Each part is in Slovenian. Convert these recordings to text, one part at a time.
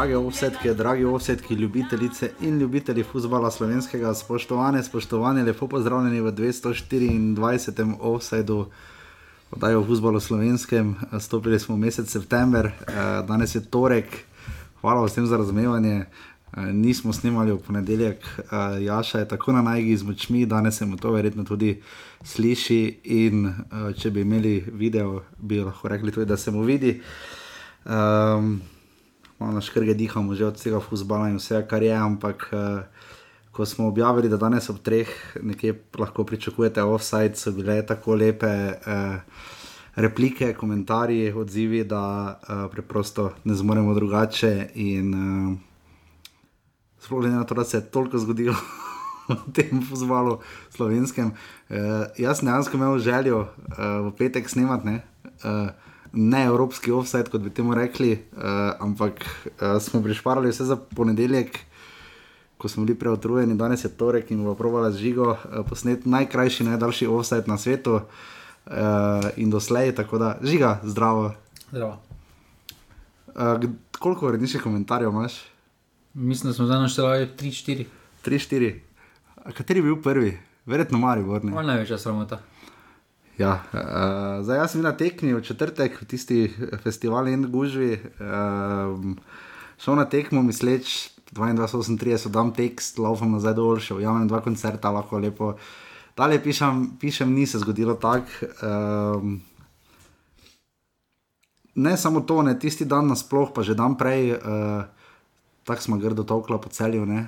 Drage ovsetke, dragi ovsetki, ljubitelice in ljubitelji futbola slovenskega, spoštovane, spoštovane, lepo pozdravljeni v 224. offsetu, oddaji o futbolu slovenskem. Stopili smo v mesec september, eh, danes je torek, hvala vsem za razumevanje. Eh, nismo snimali v ponedeljek, eh, Jaša je tako na najgi z močmi, danes se mu to verjetno tudi sliši. In če bi imeli video, bi lahko rekli tudi, da se mu vidi. Um, malo na škrge dihamo že od tega fusbala in vse, kar je, ampak uh, ko smo objavili, da danes ob treh nekje lahko pričakujete offside, so bile tako lepe. Uh, Replike, komentarji, odzivi, da uh, preprosto ne zmoremo drugače. In uh, sploh ne na to, da se je toliko zgodilo v tem pozvalu slovenskem. Uh, jaz ne dejansko imel željo uh, v petek snemati. Uh, ne evropski offset, kot bi temu rekli, uh, ampak uh, smo prišparali vse za ponedeljek, ko smo bili preotrujeni, danes je torek in bomo provali z žigo uh, posnet najkrajši, najdaljši offset na svetu uh, in doslej, tako da žiga, zdravo. zdravo. Uh, koliko uredniških komentarjev imaš? Mislim, da smo zdaj našteli 3-4. 3-4. Kateri je bil prvi? Verjetno Maribor. Ne, ne veš, samo ta. Ja, uh, zdaj jaz sem na tekmi v četrtek, v tisti festival in gužvi. Um, šel na tekmo, misleč 22-38, dam tekst, laufam nazaj dol, še ujamem dva koncerta, lahko lepo. Dalje pišem, pišem ni se zgodilo tako. Um, ne samo to, ne tisti dan nasploh, pa že dan prej. Uh, Tako smo grdo tolkli po celju, uh,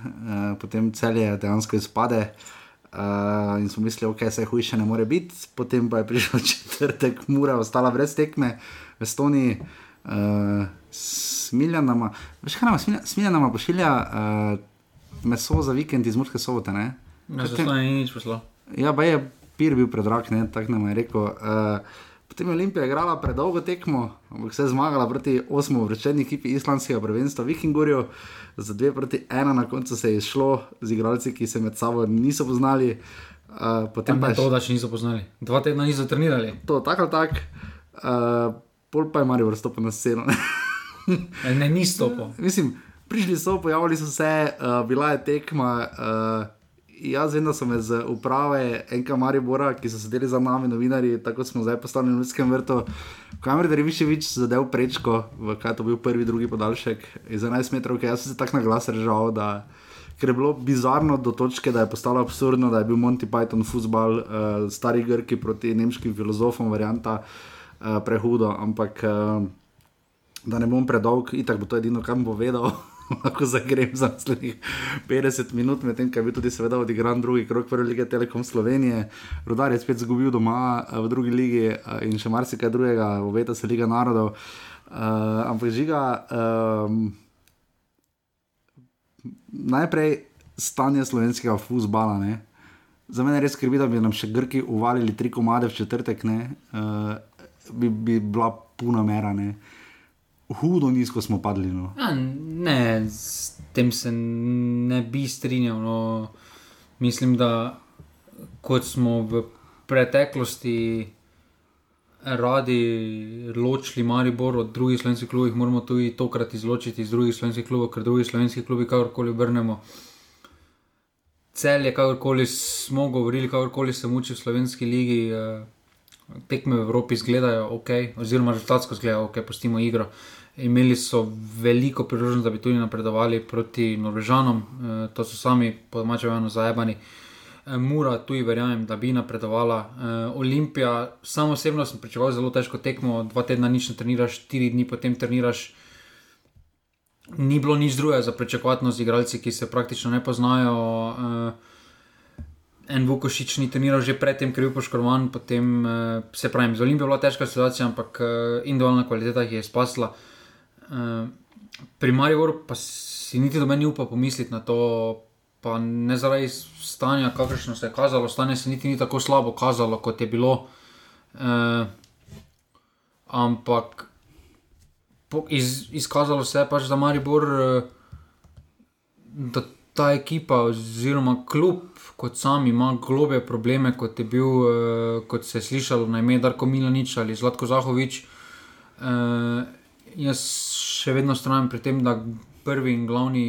potem celje dejansko izpade. Uh, Uh, in smo mislili, okay, se hujše ne more biti, potem pa je prišel četrtek, mura, ostala brez tekme, v Estoniji, uh, smiljanama. Veš, kaj nam smiljanama pošilja uh, meso za vikend iz Murske sobote? Ne, ne, to ni nič pošlo. Ja, pa je pir bil predrag, tako nam je rekel. Uh, Potem je Olimpija igrala predolgo tekmo, ampak se je zmagala proti osmemu vrčeni ekipi islamskega prvenstva Vikingorju, za dve proti ena na koncu se je išlo z igralci, ki se med sabo niso poznali. Uh, potem pa je to, da še niso poznali. Dva tedna niso trenirali. To, tako ali tako, uh, pol pa je Marijo vrstopil na sceno. ne, ni stopil. Mislim, prišli so, pojavili so se, uh, bila je tekma. Uh, jaz vem, da so me z uprave Enka Maribora, ki so sedeli za nami, novinari, tako smo zdaj postali na Ljudskem vrtu. Kamer Deriviševič zadev prečko, v kaj to bil prvi, drugi podaljšek iz 11 metrov, ki jaz sem se tako na glas režal. Ker je bilo bizarno do točke, da je postalo absurdno, da je bil Monty Python futbal, uh, stari Grki proti nemškim filozofom, varianta uh, prehudo. Ampak uh, da ne bom predolg, itak bo to edino, kar bom povedal. lahko zagrem za naslednjih 50 minut, medtem ko je bil tudi, seveda, odigran drugi krok prve lige Telekom Slovenije. Rudar je spet izgubil doma v drugi ligi in še marsikaj drugega, obeta se Liga narodov. Uh, ampak žiga, um, najprej stanje slovenskega fusbala. Ne? Za mene res skrbi, da bi nam še Grki uvalili tri komade v četrtek, uh, bi, bi bila puna mera. Ne? Hudo nizko smo padli. No. A, ne, s tem se ne bi strinjal. No. Mislim, da kot smo v preteklosti radi ločili Maribor od drugih slovenskih klubov, moramo tudi tokrat izločiti iz drugih slovenskih klubov, ker drugi slovenski klubi, kakorkoli obrnemo. Cel je, kakorkoli smo govorili, kakorkoli se muči v slovenski ligi. Eh, tekme v Evropi izgledajo ok, oziroma rezultatsko izgledajo ok, pustimo igro. Imeli so veliko priložnosti, da bi tudi napredovali proti Norvežanom, e, to so sami, po domačem, eno zajebani. E, Mura, tu verjamem, da bi napredovala. E, Olimpija, samo osebno sem pričakoval zelo težko tekmo, dva tedna nič ne treniraš, štiri dni potem treniraš. Ni bilo nič drugega za pričakovati z igralci, ki se praktično ne poznajo. E, en Vukošič ni treniral že predtem, ker je bil poškodovan, potem uh, se pravi, z Olimpijo je bila težka situacija, ampak uh, individualna kvaliteta jih je spasla. Uh, pri Mariju pa si niti do meni upa pomisliti na to, pa ne zaradi stanja, kakršno se je kazalo, stanje se niti ni tako slabo kazalo, kot je bilo. Uh, ampak po, iz, izkazalo se je pač za Maribor, uh, da ta ekipa oziroma klub kot sam ima globe probleme, kot je bil, uh, kot se je slišalo na ime Darko Milanič ali Zlatko Zahovič. Uh, jaz še vedno strojam pri tem, da prvi in glavni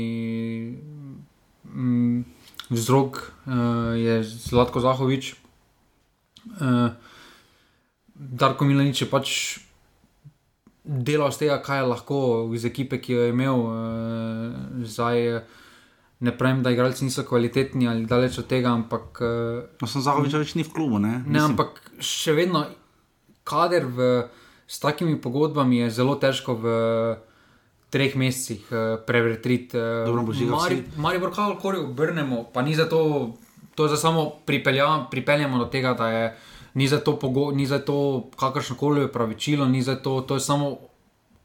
mm, vzrok uh, je Zlatko Zahovič. Uh, Darko Milanič je pač delal z tega, kaj je lahko iz ekipe, ki jo je imel. Uh, zdaj, ne pravim, da igralci niso kvalitetni ali daleč od tega, ampak. Uh, no, sem Zahovič več ni v klubu. Ne, ne ampak še vedno kader v, s takimi pogodbami je zelo težko v treh mesecih uh, prevetriti. Uh, Mari ko jo obrnemo, pa ni za to, to za samo pripeljamo do tega, da je ni za to, to kakršno koli pravičilo, ni za to, to je samo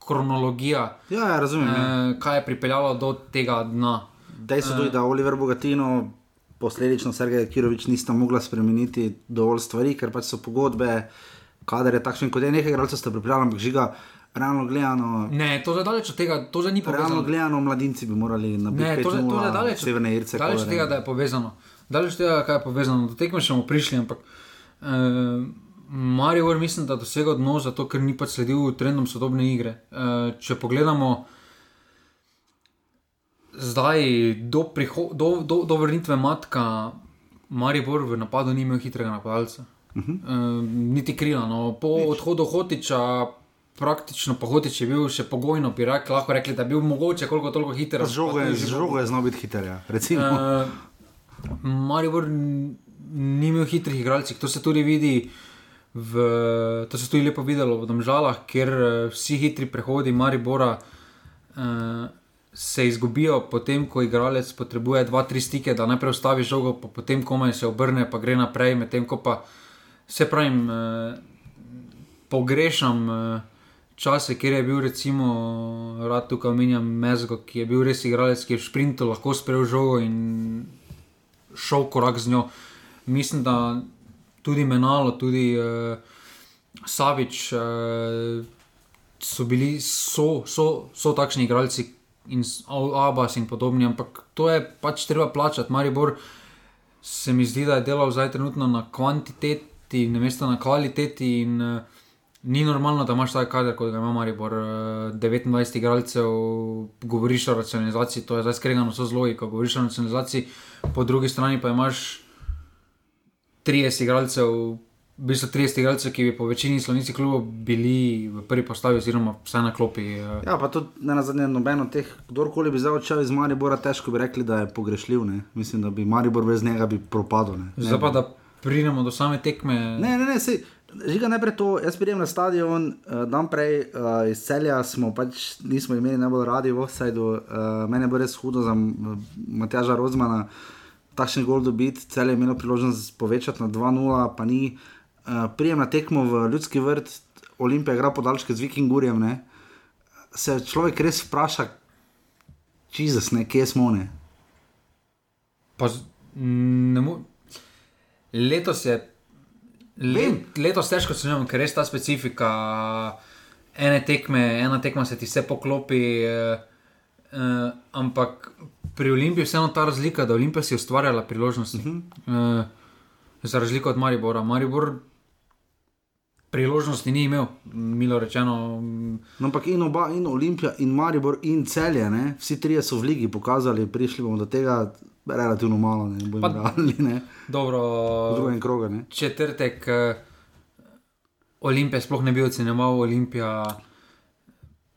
kronologija. Ja, ja razumem. Uh, kaj je pripeljalo do tega dna. Dejstvo je, uh, da Oliver Bogatino. Posledično Sergej Kirovič nista mogla spremeniti dovolj stvari, ker pač so pogodbe, kader je takšen, kot je nekaj, kar ste pripravljali, ampak žiga, realno gledano. Ne, to je daleč od tega, to že ni povezano. Realno gledano, mladinci bi morali napisati. Ne, to, to je daleč, severne Irce. Daleč od tega, da je povezano. Daleč od tega, kaj je povezano. Do tekme še bomo prišli, ampak. Uh, Marijo, mislim, da dosega odnos, zato ker ni pač sledil trendom sodobne igre. Uh, če pogledamo zdaj, do, do, do, do vrnitve matka, Marijo v napadu ni imel hitrega napadalca. Uh -huh. uh, niti krila. No. Po Nič. odhodu Hotiča, praktično pa Hotič je bil še pogojno, bi rak, lahko rekli, da je bil mogoče koliko toliko hiter. Z žogo je znal biti hiter. Ja. Uh, Marijo ni imel hitrih igralcev, to se tudi vidi. V, to se tudi lepo videlo v Domžalah, ker uh, vsi hitri prehodi Maribora uh, se izgubijo, potem ko igralec potrebuje dva, tri stike, da najprej ustavi žogo, pa potem komaj se obrne, pa gre naprej. Medtem ko pa se pravim, uh, pogrešam uh, čase, kjer je bil recimo rad tukaj omenjam Mezgo, ki je bil res igralec, ki je v sprintu lahko sprejel žogo in šel korak z njo. Mislim, da tudi Menalo, tudi uh, Savič uh, so bili, so, so, so takšni igralci in Abbas in podobni, ampak to je pač treba plačati. Maribor se mi zdi, da je delal zdaj trenutno na kvantiteti, ne mesto na kvaliteti. In, uh, Ni normalno, da imaš tako kader, kot ga ima Maribor, 29 igralcev, govoriš o racionalizaciji, to je zdaj skregano z logiko, govoriš o racionalizaciji, po drugi strani pa imaš 30 igralcev, v bistvu 30 igralcev, ki bi po večini slovenskih klubov bili v prvi postavi, oziroma vsaj na klopi. Eh. Ja, pa tudi ne na zadnje, noben od teh, kdorkoli bi zdaj odšel iz Maribora, težko bi rekli, da je pogrešljiv. Ne? Mislim, da bi Maribor brez njega bi propadel. Zdaj pa, da pridemo do same tekme. Ne, ne, ne. Sej. Žiga najprej to, jaz pridem na stadion, uh, dan prej uh, iz celja smo pač nismo imeli najbolj radi v offsajdu, uh, meni je bilo res hudo za Matjaža Rozmana. Takšen gol dobiti, cel je imel priložnost povečati na 2-0, pa ni. Uh, prijem na tekmo v ljudski vrt, Olimpija igra podaljške z Vikingurjem. Ne? Se človek res vpraša, čizus, kje smo ne. Pa, ne mo... Letos je. Let, letos težko se njim, ker res ta specifika. Ene tekme, ena tekma se ti vse poklopi, eh, eh, ampak pri Olimpiji je vseeno ta razlika, da Olimpija si ustvarjala priložnosti. Uh -huh. uh, za razliko od Maribora. Maribor priložnosti ni imel, milo rečeno. No, ampak in oba, in Olimpija, in Maribor, in celje, ne? vsi trije so v ligi pokazali, prišli bomo do tega. Relativno malo, ne bomo realni. Dobro, v drugem krogu. Ne? Četrtek, uh, Olimpija sploh ne bi ocenjeval, Olimpija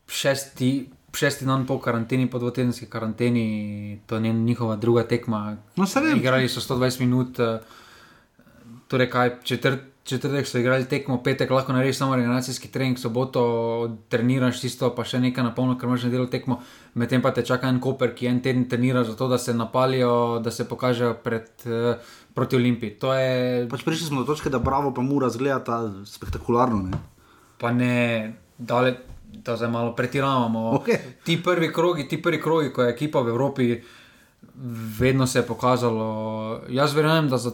šesti šesti dan po karanteni, po dvotedenski karanteni, to je njihova druga tekma. No. Igrali so 120 minut, eh, torej kaj, četrt, četrtek so igrali tekmo, petek lahko narediš samo regeneracijski trening, soboto treniraš tisto, pa še nekaj na polno, ker imaš nedelo tekmo, medtem pa te čaka en koper, ki en teden trenira za to, da se napalijo, da se pokažejo pred. Uh, Proti Olimpiji. Je... Pač prišli smo do točke, da Bravo pa mora zgledati spektakularno. Ne? Pa ne, dale, da zdaj malo pretiravamo. Okay. Ti prvi krogi, ti prvi krogi, ko je ekipa v Evropi, vedno se je pokazalo. Jaz verjamem, da za,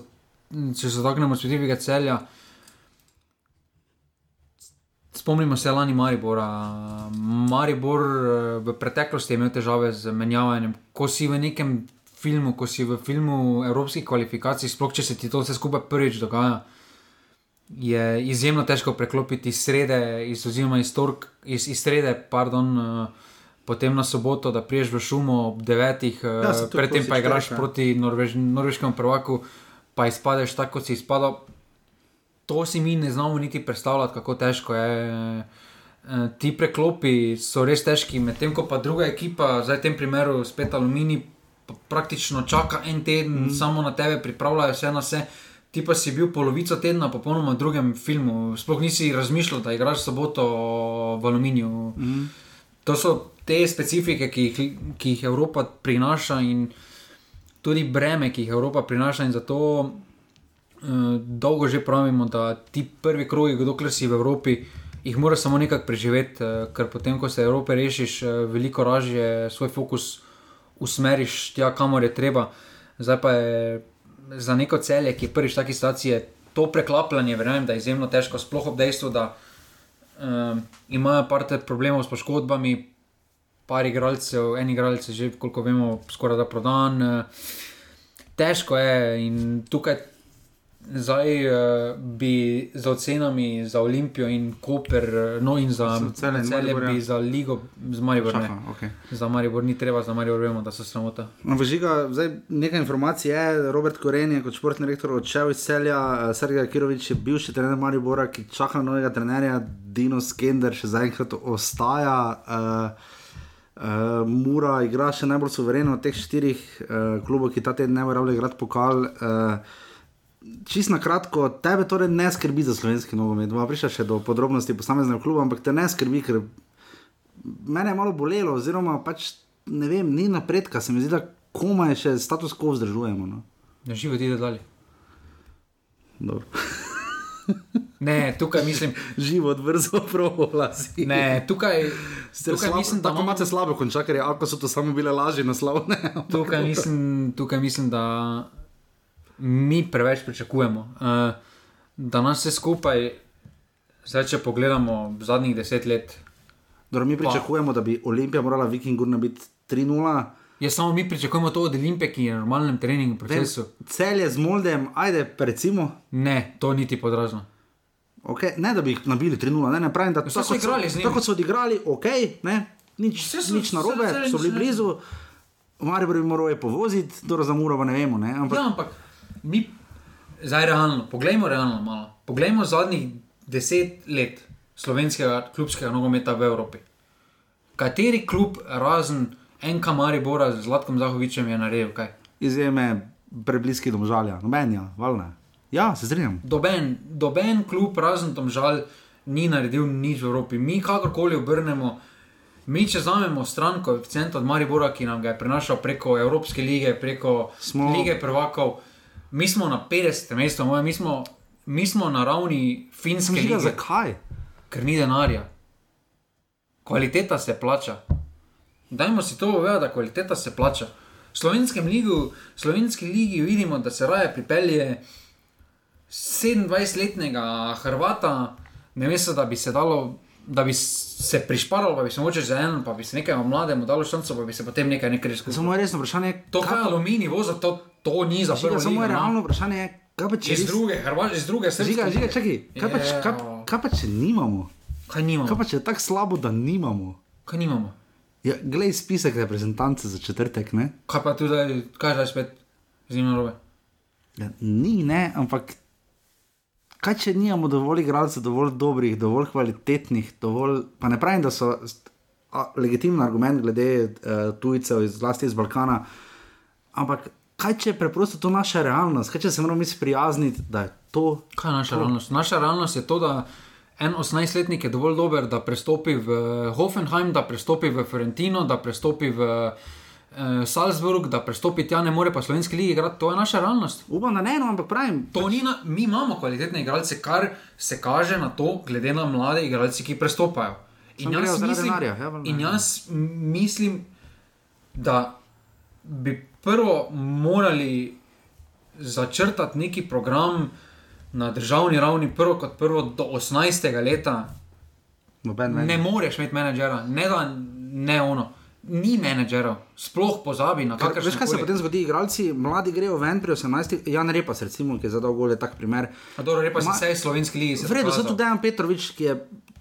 če se dotaknemo specifike celja. Spomnimo se lani Maribora. Maribor eh, v preteklosti je imel težave z menjavanjem. Ko si v nekem filmu, ko si v filmu evropskih kvalifikacij, sploh če se ti to vse skupaj prvič dogaja je izjemno težko preklopiti iz srede, iz, oziroma iz, tork, iz, iz srede, pardon, uh, potem na soboto, da priješ v šumo ob devetih, ja, predtem pa igraš proti Norvež, norveškemu prvaku, pa izpadeš tako, kot si izpadal. To si mi ne znamo niti predstavljati, kako težko je. Ti preklopi so res težki, medtem ko pa druga ekipa, zdaj v tem primeru spet Alumini, praktično čaka en teden, mm. samo na tebe, pripravljajo vse na vse. Ti pa si bil polovico tedna, popolnoma v drugem filmu, sploh nisi razmišljal, da igraš soboto v Aluminiju. Mm. To so te specifike, ki jih, ki jih Evropa prinaša, in tudi breme, ki jih Evropa prinaša. In zato dolgo že pravimo, da ti prvi krogi, dokler si v Evropi, jih moraš samo nekako preživeti, uh, ker potem, ko se Evrope rešiš, uh, veliko ražje svoj fokus usmeriš tja, kamor je treba. Zdaj pa je za neko celje, ki je prvič v taki situaciji, to preklapljanje, verjamem, da je izjemno težko, sploh ob dejstvu, da um, imajo par teh problemov s poškodbami, par igralcev, en igralec je že, koliko vemo, skoraj da prodan. Težko je in tukaj zdaj uh, bi z ocenami za Olimpijo in Koper, eh, no in za celje bi za Ligo, z Maribor. Okay. Za Maribor ni treba, za Maribor vemo, da so sramota. No, žiga, zdaj, nekaj informacij je, Robert Koren je kot športni direktor odšel iz celja, eh, Sergej Kirovič je bivši trener Maribora, ki čaka na novega trenerja, Dino Skender še zaenkrat ostaja. Uh, Uh, Mura igra še najbolj suvereno od teh štirih uh, klubov, ki ta teden ne morejo igrati pokal. Uh, Čisto na kratko, tebe torej ne skrbi za slovenski nogomet. Bomo prišli še do podrobnosti posameznega kluba, ampak te ne skrbi, ker mene je malo bolelo, oziroma pač ne vem, ni napredka, se mi zdi, da komaj še status quo vzdržujemo. No. Ne živi ti dalje. ne, tukaj mislim. Život vrzo provola si. Ne, tukaj, tukaj slabo, mislim, da. Tako imate slabo konča, ker je, ako so to samo bile lažje naslovne. tukaj, mislim, tukaj mislim, da mi preveč pričakujemo. Uh, da nas vse skupaj, zdaj če pogledamo zadnjih deset let. Dobro, mi pričakujemo, pa, da bi Olimpija morala Vikingu nabiti 3-0. Ja, samo mi pričakujemo to od Olimpije, ki je v normalnem treningu procesu. Cel je z Moldem, ajde, recimo. Ne, to niti podrazno. Okay. Ne, da bi jih nabili 3-0, ne, ne pravim, da so se igrali z njimi. Tako so odigrali, ok, ne, nič, so, nič narobe, so bili blizu. Marijo bi morali povoziti, dobro za Muro, ne vemo. Ne? Ampak, ja, ampak mi, zdaj realno, poglejmo realno malo. Poglejmo zadnjih deset let slovenskega klubskega nogometa v Evropi. Kateri klub, razen enka Maribora z Zlatkom Zahovičem, je naredil kaj? Izjeme prebliski domžalja, nobenja, valne. Ja, se strinjam. Doben, doben klub, razen domžal, ni naredil nič v Evropi. Mi kakorkoli obrnemo. Mi, če znamemo stran koeficient od Maribora, ki nam ga je prenašal preko Evropske lige, preko Smo... lige prvakov, mi smo na 50. mestu, mi, mi smo na ravni finske lige. Zakaj? Ker ni denarja. Kvaliteta se plača. Dajmo si to povedati, da kvaliteta se plača. V slovenskem ligu, slovenski ligi vidimo, da se raje pripelje 27-letnega Hrvata, ne vem, da bi se dalo. Da bi se prišparalo, pa bi se moče za eno, pa bi se nekaj mlademu dalo šanco, pa bi se potem nekaj nekaj resno. Samo resno vprašanje. To, kaj je aluminij, voza to, to ni za vse. Samo je no. realno vprašanje, kaj pa če. Iz druge, Hrvaš, iz druge srce. Žiga, žiga, čakaj, kaj pa, kaj, kaj pa če nimamo? Kaj nimamo? Kaj pa če je tako slabo, da nimamo? Kaj nimamo? Ja, glej spisek reprezentance za četrtek, ne? Kaj pa tudi, kaj zdaj spet, zimno robe? Ja, ni, ne, ampak kaj če nimamo dovolj igralcev, dovolj dobrih, dovolj kvalitetnih, dovolj, pa ne pravim, da so legitimni argument glede uh, tujcev, zlasti iz Balkana, ampak kaj če je preprosto to naša realnost, kaj če se moramo mi sprijazniti, da je to. Kaj je naša to? realnost? Naša realnost je to, da. En 18-letnik je dovolj dober, da prestopi v Hoffenheim, da prestopi v Fiorentino, da prestopi v uh, Salzburg, da prestopi tja, ne more pa slovenski lige igrati. To je naša realnost. Upam, da ne, no, ampak pravim. Na, mi imamo kvalitetne igralce, kar se kaže na to, glede na mlade igralce, ki prestopajo. In jaz, mislim, denarja, ja, in jaz mislim, da bi prvo morali začrtati neki program na državni ravni, prvo kot prvo do 18. leta. Ne moreš imeti menedžera, ne da ne ono ni menedžerov, sploh pozabi na to. Veš, kaj se potem zgodi? Igralci, mladi grejo ven pri 18, Jan Repas, recimo, ki je zadal gole tak primer. A dobro, Repas Ma, je vse slovenski lige. Vredo, so tudi Dejan Petrovič, ki je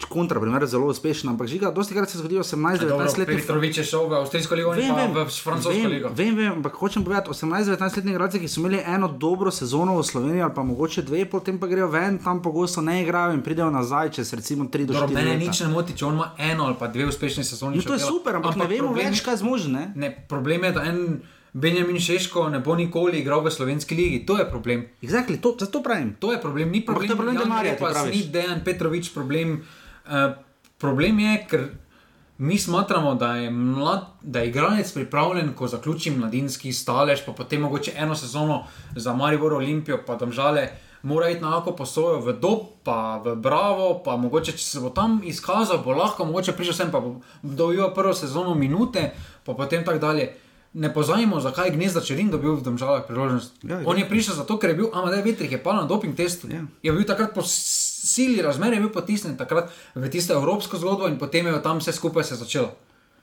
kontra, primer, zelo uspešen, ampak žiga, dosti krat se zgodi 18-19 let. Petrovič je šel v Avstrijsko ligo in pa v Francosko vem, ligo. Vem, vem, ampak hočem povedati, 18-19 letni igralci, ki so imeli eno dobro sezono v Sloveniji ali pa mogoče dve, potem pa grejo ven, tam pogosto ne igrajo in pridejo nazaj čez recimo 3 do 4 Dobro, let. mene nič ne moti, če on ima eno ali pa dve uspešne sezone. No, to je super, ampak, ampak ne vemo problem, več, kaj zmožen. ne. Problem je, da en Benjamin Šeško ne bo nikoli igral v slovenski ligi. To je problem. Exactly, to, pravim. To je problem, ni problem, to je problem Jan denarja, ti Repas, praviš. ni Dejan Petrovič problem. Uh, problem je, ker mi smatramo, da je, mlad, da je igralec pripravljen, ko zaključi mladinski stalež, pa potem mogoče eno sezono za Maribor Olimpijo, pa domžale. Mora iti na lahko posojo v Dob, pa v Bravo, pa mogoče, če se bo tam izkazal, bo lahko, mogoče prišel sem, pa bo dobil prvo sezono minute, pa potem tako dalje. Ne pozajmo, zakaj je gnezda Čerin dobil v državah priložnost. Ja, On je prišel zato, ker je bil Amadej Vitrih, je pa na doping testu. Ja. Je bil takrat po sili razmer, je bil potisnjen takrat v tisto evropsko zgodbo in potem je tam vse skupaj se začelo.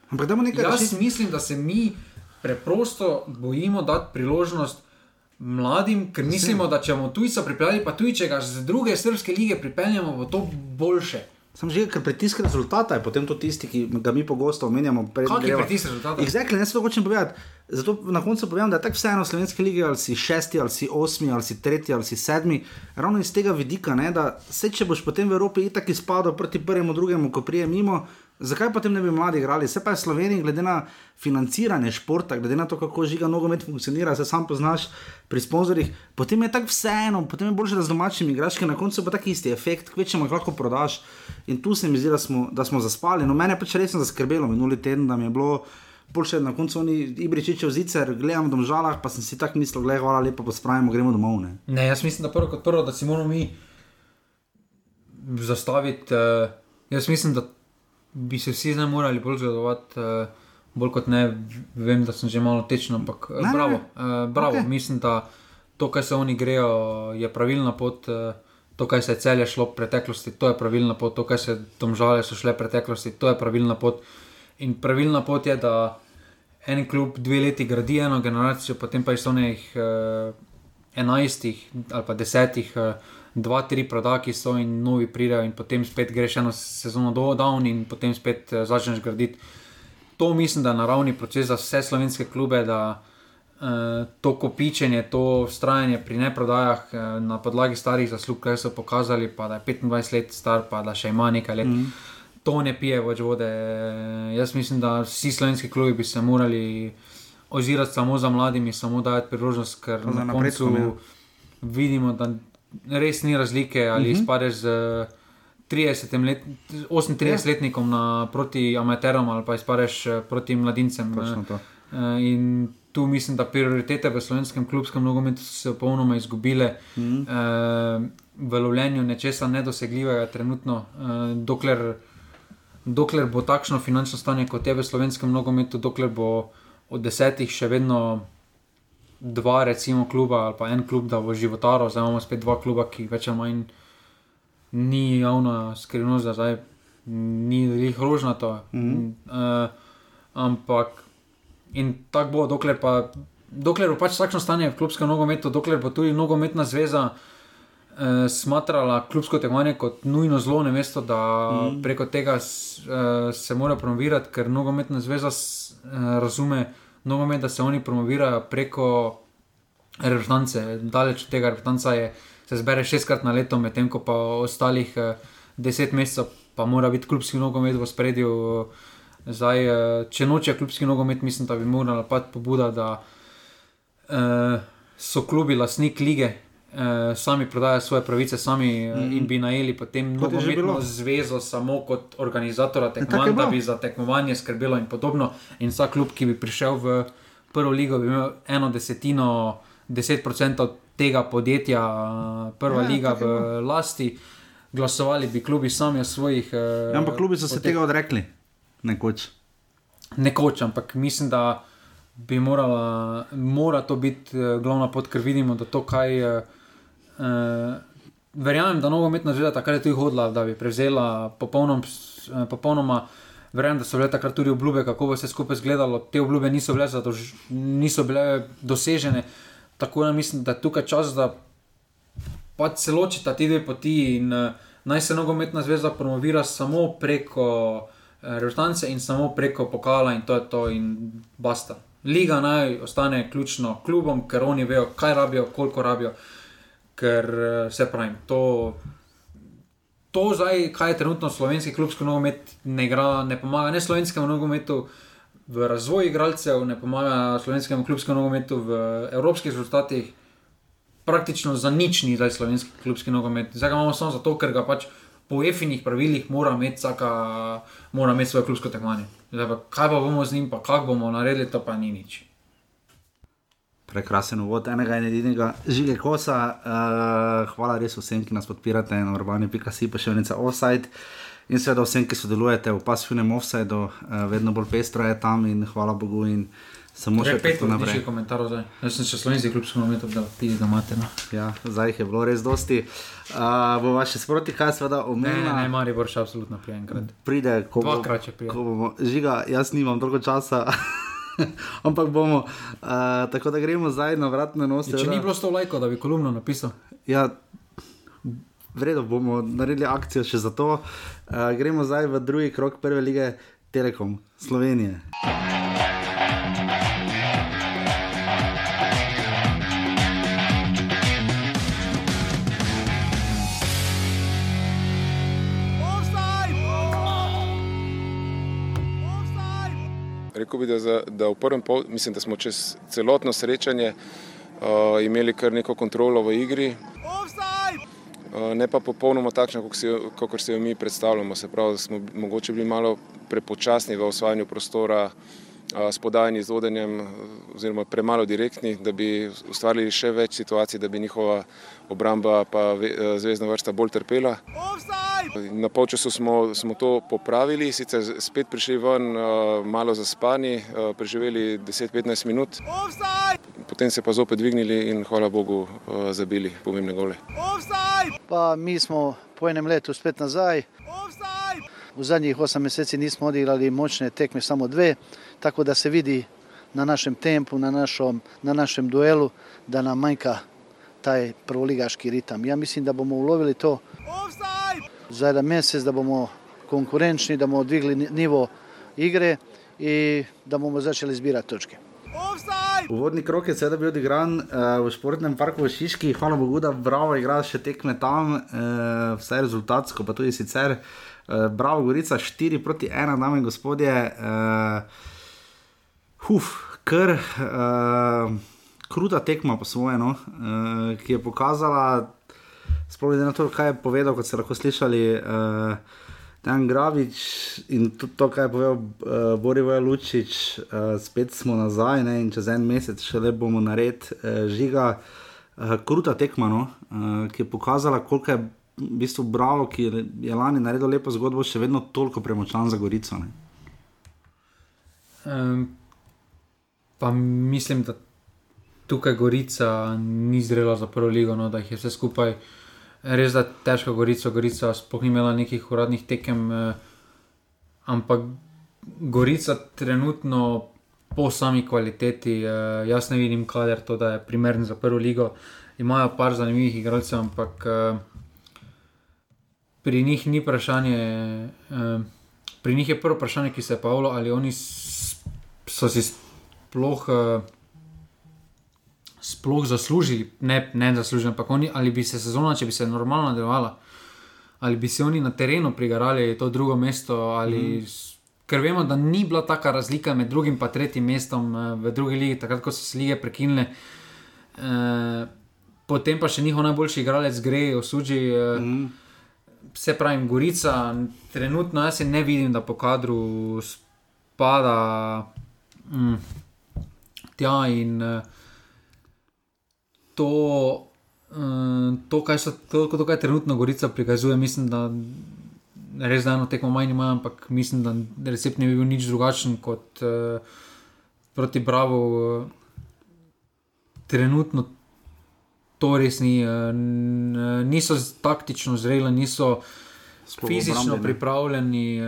Ampak da mu nekaj Jaz reči. mislim, da se mi preprosto bojimo dati priložnost mladim, ker mislimo, da če bomo tujca pripeljali, pa tudi če ga z druge srpske lige pripeljemo, bo to boljše. Sam že, ker pritisk rezultata je potem to tisti, ki ga mi pogosto omenjamo. Kak je pritisk rezultata? Exactly, ne se to hočem povedati. Zato na koncu povem, da je tako vseeno v slovenski ligi, ali si šesti, ali si osmi, ali si tretji, ali si sedmi. Ravno iz tega vidika, ne, da se če boš potem v Evropi itak izpadel proti prvemu, drugemu, ko prije mimo. Zakaj potem ne bi mladi igrali? Se pa je Slovenija, glede na financiranje športa, glede na to, kako žiga nogomet funkcionira, se sam poznaš pri sponzorjih, potem je tako vseeno, potem je boljše, da z domačimi igraš, ker na koncu bo tak isti efekt, kvečemo jih lahko prodaš. In tu se mi zdi, da smo, da smo zaspali. No, mene pač resno zaskrbelo minuli teden, da mi je bilo. Pol še na koncu oni ibričičev zicer, gledam v domžalah, pa sem si tako mislil, gledaj, hvala lepa, pospravimo, gremo domov. Ne. Ne, jaz mislim, da prvo kot prvo, da si moramo mi zastaviti. Uh, jaz mislim, da bi se vsi zdaj morali bolj zgledovati. Uh, Bolj kot ne, vem, da sem že malo tečen, ampak Ne, ne, bravo. ne. Uh, bravo. Okay. Mislim, da to, kar se oni grejo, je pravilna pot. Uh, to, kar se je celje šlo v preteklosti, to je pravilna pot. To, kar se domžale so šle v preteklosti, to je pravilna pot. In pravilna pot je, da en klub dve leti gradi eno generacijo, potem pa iz onih uh, enajstih ali pa desetih, uh, dva, tri prodaki so in novi pridejo, in potem spet greš eno sezono do down in potem spet uh, začneš graditi. To mislim, da je naravni proces za vse slovenske klube, da uh, to kopičenje, to ustrajanje pri neprodajah uh, na podlagi starih zaslug, kaj so pokazali, pa da je 25 let star, pa da še ima nekaj let. Mm. To ne pije več vode. Jaz mislim, da vsi slovenski klubi bi se morali ozirati samo za mladimi, samo dajati priložnost, ker na koncu ja. vidimo, da res ni razlike, ali Mhm. uh -huh. izpadeš z 30 let, 38-letnikom na, proti amaterom ali pa izpadeš eh, proti mladincem. Eh, In tu mislim, da prioritete v slovenskem klubskem nogometu so se popolnoma izgubile. Mhm. Eh, V lovljenju nečesa nedosegljivega, trenutno, dokler, dokler bo takšno finančno stanje kot je v slovenskem nogometu, dokler bo od desetih še vedno dva, recimo, kluba ali pa en klub, da bo životaro, zdaj imamo spet dva kluba, ki več ali manj ni javna skrivnost, da zdaj ni jih rožnato. Mm -hmm. uh, ampak in tako bo, dokler pa. Dokler bo pač takšno stanje v klubskem nogometu, dokler bo tudi nogometna zveza eh, smatrala klubsko tekmovanje kot nujno zlo, ne mesto, da mm. preko tega s, eh, se mora promovirati, ker nogometna zveza s, eh, razume nogomet, da se oni promovirajo preko reprezentance. Daleč od tega reprezentanca je, se zbere šestkrat na leto, medtem ko pa ostalih eh, deset mesecev pa mora biti klubski nogomet v spredju. Zdaj, eh, če noče klubski nogomet, mislim, da bi morala pati pobuda, da eh, so klubi lastnik lige, eh, sami prodajajo svoje pravice, sami mm. in bi najeli potem nogometno zvezo samo kot organizatora tako je tekmovanj, da bi za tekmovanje skrbelo in podobno. In vsak klub, ki bi prišel v prvo ligo, bi imel eno desetino, deset procentov tega podjetja, eh, prva Ja, ja, liga v lasti. Glasovali bi klubi sami o svojih. eh, Ja, ampak klubi so se tega odrekli, nekoč. Nekoč, ampak mislim, da bi morala, mora to biti uh, glavna pot, ker vidimo, da to kaj. Uh, uh, verjamem, da nogometna zveza takrat je tudi hodila, da bi prevzela popolnom, uh, popolnoma. Verjamem, da so bile takrat tudi obljube, kako bo vse skupaj izgledalo. Te obljube niso bile, zadož, niso bile dosežene. Tako da mislim, da je tukaj čas, da pač se ločita ti dve poti in uh, naj se nogometna zveza promovira samo preko uh, reprezentance in samo preko pokala in to je to in basta. Liga naj ostane ključno klubom, ker oni vejo, kaj rabijo, koliko rabijo, ker uh, se pravi, to. To, zdaj, kaj je trenutno slovenski klubski nogomet, ne, igra, ne pomaga ne slovenskemu nogometu v razvoju igralcev, ne pomaga slovenskemu klubskemu nogometu v evropskih rezultatih praktično za nič ni zdaj slovenski klubski nogomet. Zdaj ga imamo samo zato, ker ga pač po efinih pravilih mora imeti, vsaka, mora imeti svoje klubsko tekmovanje. Pa, kaj pa bomo z njim, pa kako bomo naredili, to pa ni nič. Prekrasen uvod enega in edinega žige kosa. Uh, hvala res vsem, ki nas podpirate na urbani.si, pa še venica offside. In seveda vsem, ki sodelujete v pasivnem offsideu, uh, vedno bolj pestro je tam in hvala Bogu. In, Samo še pet naprej. Jaz sem še slovenski klub, smo imeli da pidi da imate. No. Ja, zdaj jih je bilo res dosti. Uh, bo vaše sproti, kaj seveda omenjeno? Ne, ne, Mari bo še absolutno prej enkrat. Pride, ko bo, ko bomo. Žiga, jaz nimam dolgo časa. Ampak bomo, uh, tako da gremo zdaj na vrat na nos. Ja, če ni bilo sto lajko, da bi kolumno napisal. Ja, vredno bomo naredili akcijo še za to. Uh, gremo zdaj v drugi krok prve lige Telekom Slovenije. Rekel bi, da, za, da v prvem pol, mislim, da smo čez celotno srečanje uh, imeli kar neko kontrolo v igri. Uh, ne pa popolnoma takšno, kot si jo mi predstavljamo. Se pravi, da smo mogoče bili malo prepočasni v osvajanju prostora uh, s podajanjem z vodenjem, oziroma premalo direktni, da bi ustvarili še več situacij, da bi njihova obramba pa zvezdna vrsta bolj trpela. Na polčasu smo, smo to popravili, sicer spet prišli ven, uh, malo zaspani, preživeli 10-15 minut. Potem se pa zopet dvignili in hvala Bogu zabili pomembne gole. Pa mi smo po enem letu spet nazaj. V zadnjih 8 mesecih nismo odigrali močne tekme, samo dve, tako da se vidi na našem tempu, na, našom, na našem duelu, da nam manjka taj prvoligaški ritem. Ja mislim, da bomo ulovili to. Offside! za jedan mesec, da bomo konkurenčni, da bomo dvigli nivo igre in da bomo začeli zbirati točke. Uvodni krok je sedaj bil odigran uh, v športnem parku v Šiški, hvala Bogu, da Bravo igra še tekme tam, uh, vse rezultatsko, pa tudi sicer. Uh, Bravo, Gorica 4 proti 1, dame in gospodje. Uh, huf, kr, uh, kruta tekma po svoje, no, uh, ki je pokazala sploh glede na to, kaj je povedal, kot ste lahko slišali. Uh, Dan Gravič in tudi to, kar je povedal uh, Borivo Lučič, uh, spet smo nazaj ne, in čez en mesec še le bomo naredili uh, žiga, uh, kruta tekma, no, uh, ki je pokazala, koliko je v bistvu bravo, ki je lani naredil lepo zgodbo, še vedno toliko premočan za Gorico. Um, pa mislim, da tukaj Gorica ni zrela za prvo ligo, no, da jih je vse skupaj res da težko Gorico, Gorica sploh ni imela nekih uradnih tekem, eh, ampak Gorica trenutno po sami kvaliteti, eh, jaz ne vidim, kader to, da je primeren za prvo ligo. Imajo par zanimivih igralcev, ampak eh, pri njih ni vprašanje. Eh, pri njih je prvo vprašanje, ki se je pavlo, ali oni so si sploh. Eh, sploh zaslužili, ne, ne zaslužili, ampak oni, ali bi se sezona, če bi se normalno nadaljevala, ali bi se oni na terenu prigarali to drugo mesto. Ali, mm. Ker vemo, da ni bila taka razlika med drugim in tretjim mestom eh, v drugi ligi, takrat ko so se lige prekinile. E, potem pa še njihov najboljši igralec gre, osuđi. E, mm. Se pravi, Gorica, trenutno jaz ne vidim, da po kadru spada mm, tja in. E, to, uh, to, kaj so, to, to, kaj trenutno Gorica prikazuje, mislim, da res da eno tekmo manj ima, ampak mislim, da recept ne bi bil nič drugačen kot uh, proti Bravo. Uh, trenutno to res ni, uh, niso taktično zreli, niso. Fizično obrambi, pripravljeni,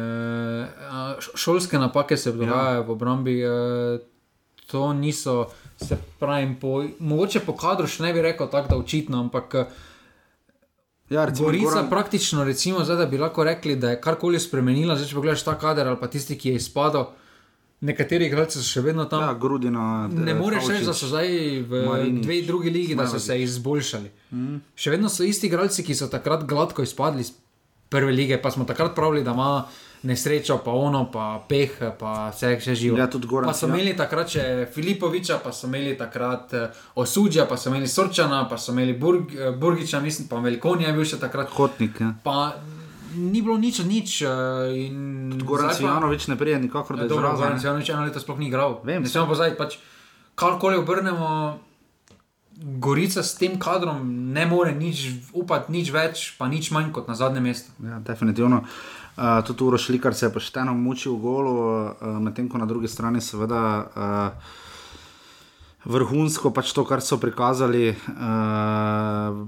šolske napake se dogajajo ja. v obrambi, to niso, se pravi, po, mogoče po kadru še ne bi rekel tako, da očitno, ampak Ja, recimo, Gorica Goran... praktično, recimo, zdaj, da bi lahko rekli, da je karkoli spremenila, zdaj, če pogledaš ta kader ali pa tisti, ki je izpadel. Nekateri igralci so še vedno tam. Ja, grudino, ne moreš reči, da so zdaj v Marinič, dve drugi ligi, da so se izboljšali. Mm. Še vedno so isti igralci, ki so takrat gladko izpadli iz prve lige, pa smo takrat pravili, da ima nesrečo, pa ono, pa peh, pa vse še živo. Ja, tudi Goran. Pa so ja. imeli takrat še Filipoviča, pa so imeli takrat uh, Osudja, pa so imeli Sorčana, pa so imeli Burg, uh, Burgiča, mislim, pa Velikonija je bil še takrat. Hotnik. Ja. Pa, Ni bilo nič, nič. Goran Janovič ne prije, nikakor ne. Dobro, Goran Janovič eno leto sploh ni igral. Vem. Ne smemo pozaj, pač, karkoli obrnemo, Gorica s tem kadrom ne more nič upati, nič več, pa nič manj kot na zadnjem mestu. Ja, definitivno. Uh, Uh, tudi Uro Šlikar se je pošteno mučil v golu, uh, medtem ko na drugi strani seveda uh, vrhunsko pač to, kar so prikazali uh,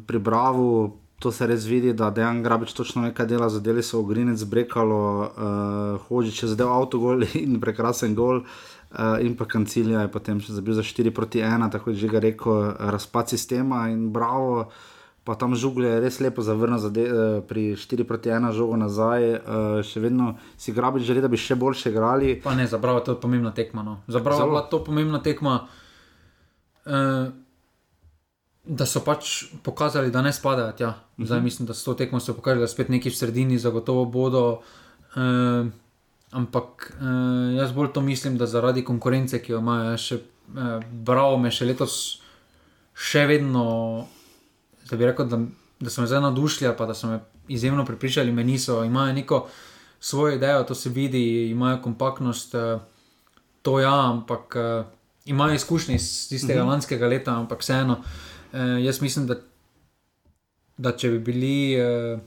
pri Bravo. To se res vidi, da dejan grabič točno nekaj dela, zadeli so ogrinec, brekalo, uh, hoči čez del avtogol in prekrasen gol. Uh, in pa kancilija je potem še zabil za 4 proti 1, tako je že rekel, razpad sistema in bravo. Uh, pa tam žugle res lepo zavrnil, zade, uh, pri 4 proti 1 žogo nazaj, uh, še vedno si grabi želi, da bi še boljše igrali. Pa ne, zabravo je to pomembna tekma. No. Zabravo je to pomembna tekma. Uh, Da so pač pokazali, da ne spadajo tja. Zdaj mhm. mislim, da so to tekmo pokazali, da spet neki v sredini zagotovo bodo. Uh, ampak uh, jaz bolj to mislim, da zaradi konkurence, ki jo imajo, še uh, bravo, me še letos še vedno da bi rekel, da, da so me zdaj navdušili, pa da so me izjemno pripričali, me niso. Imajo neko svojo idejo, to se vidi, imajo kompaktnost, uh, to ja, ampak uh, imajo izkušnje iz tistega uh mhm. -huh. lanskega leta, ampak vseeno, uh, jaz mislim, da, da če bi bili. Uh,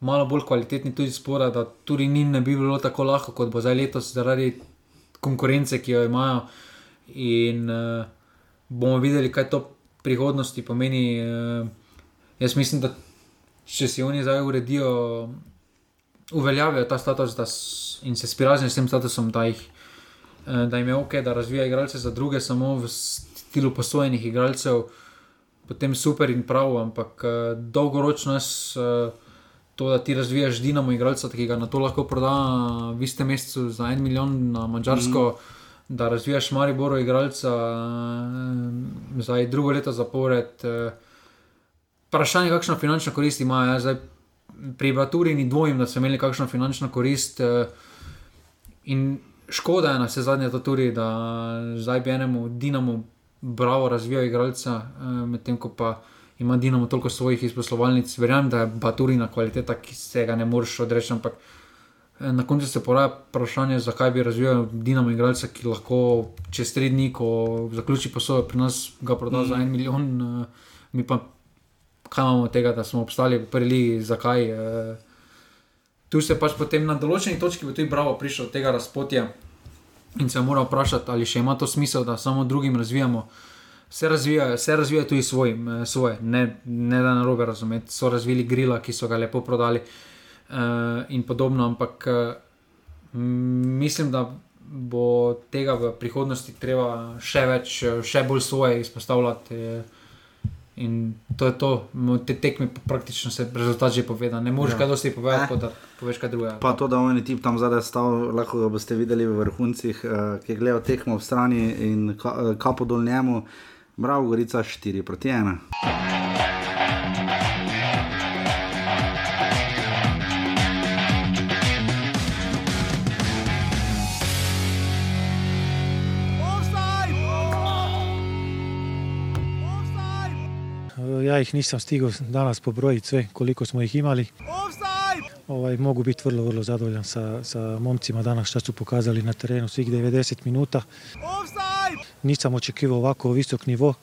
Malo bolj kvalitetni tudi spora, da tudi njim ne bi bilo tako lahko, kot bo zdaj letos, zaradi konkurence, ki jo imajo. In uh, bomo videli, kaj to prihodnosti pomeni. Uh, Jaz mislim, da če si oni zdaj uredijo, uveljavijo ta status da, in se spirazijo s tem statusom, da, jih, eh, da jim je ok, da razvijajo igralce za druge, samo v stilu posojenih igralcev, potem super in prav, ampak eh, dolgoročno je eh, to, da ti razvijaš dinamo igralca, ki ga na to lahko proda v istem mesecu za en milijon na mačarsko. Mm. Da razvijaš Mariboro, igralca, zdaj drugo leto zapored, vprašanje, kakšno finančno korist imajo. Ja, zdaj, pri Baturi ni dvomim, da so imeli kakšno finančno korist. Eh, in škoda je na vse zadnje to tudi, da zdaj bi enemu Dinamu bravo razvijal igralca, eh, medtem ko pa ima Dinamo toliko svojih izposlovalnic. Verjamem, da je Baturina kvaliteta, ki se ga ne moreš odreči. Ampak eh, na koncu se poraja vprašanje, zakaj bi razvijal Dinamo igralca, ki lahko čez tri dni, ko zaključi posojo pri nas, ga proda mm. za en milijon. Mi pa kaj imamo tega, da smo obstali v prvi ligi, zakaj. Uh, tu se pač potem na določeni točki tudi bravo prišel od tega razpotja in se mora vprašati, ali še ima to smisel, da samo drugim razvijamo. Se razvijajo, se razvijajo tudi svojim, eh, svoje, ne, ne da na robe razumeti. So razvili grila, ki so ga lepo prodali uh, in podobno, ampak uh, mislim, da bo tega v prihodnosti treba še več, še bolj svoje izpostavljati. Uh, In to je to, te tekme praktično se rezultat že poveda. Ne moreš ja. kaj dosti povedati, eh. da poveš kaj drugega. Pa to, da oni tip tam zadaj stal, lahko ga boste videli v vrhuncih, uh, ki gledajo tekmo v strani in ka, uh, kapo dol njemu, bravo, Gorica 4 proti 1. ja jih nisam stigao danas pobrojiti sve koliko smo ih imali. Ovaj, mogu biti vrlo, vrlo zadovoljan sa, sa momcima danas što su pokazali na terenu svih 90 minuta. Nisam očekivao ovako visok nivo.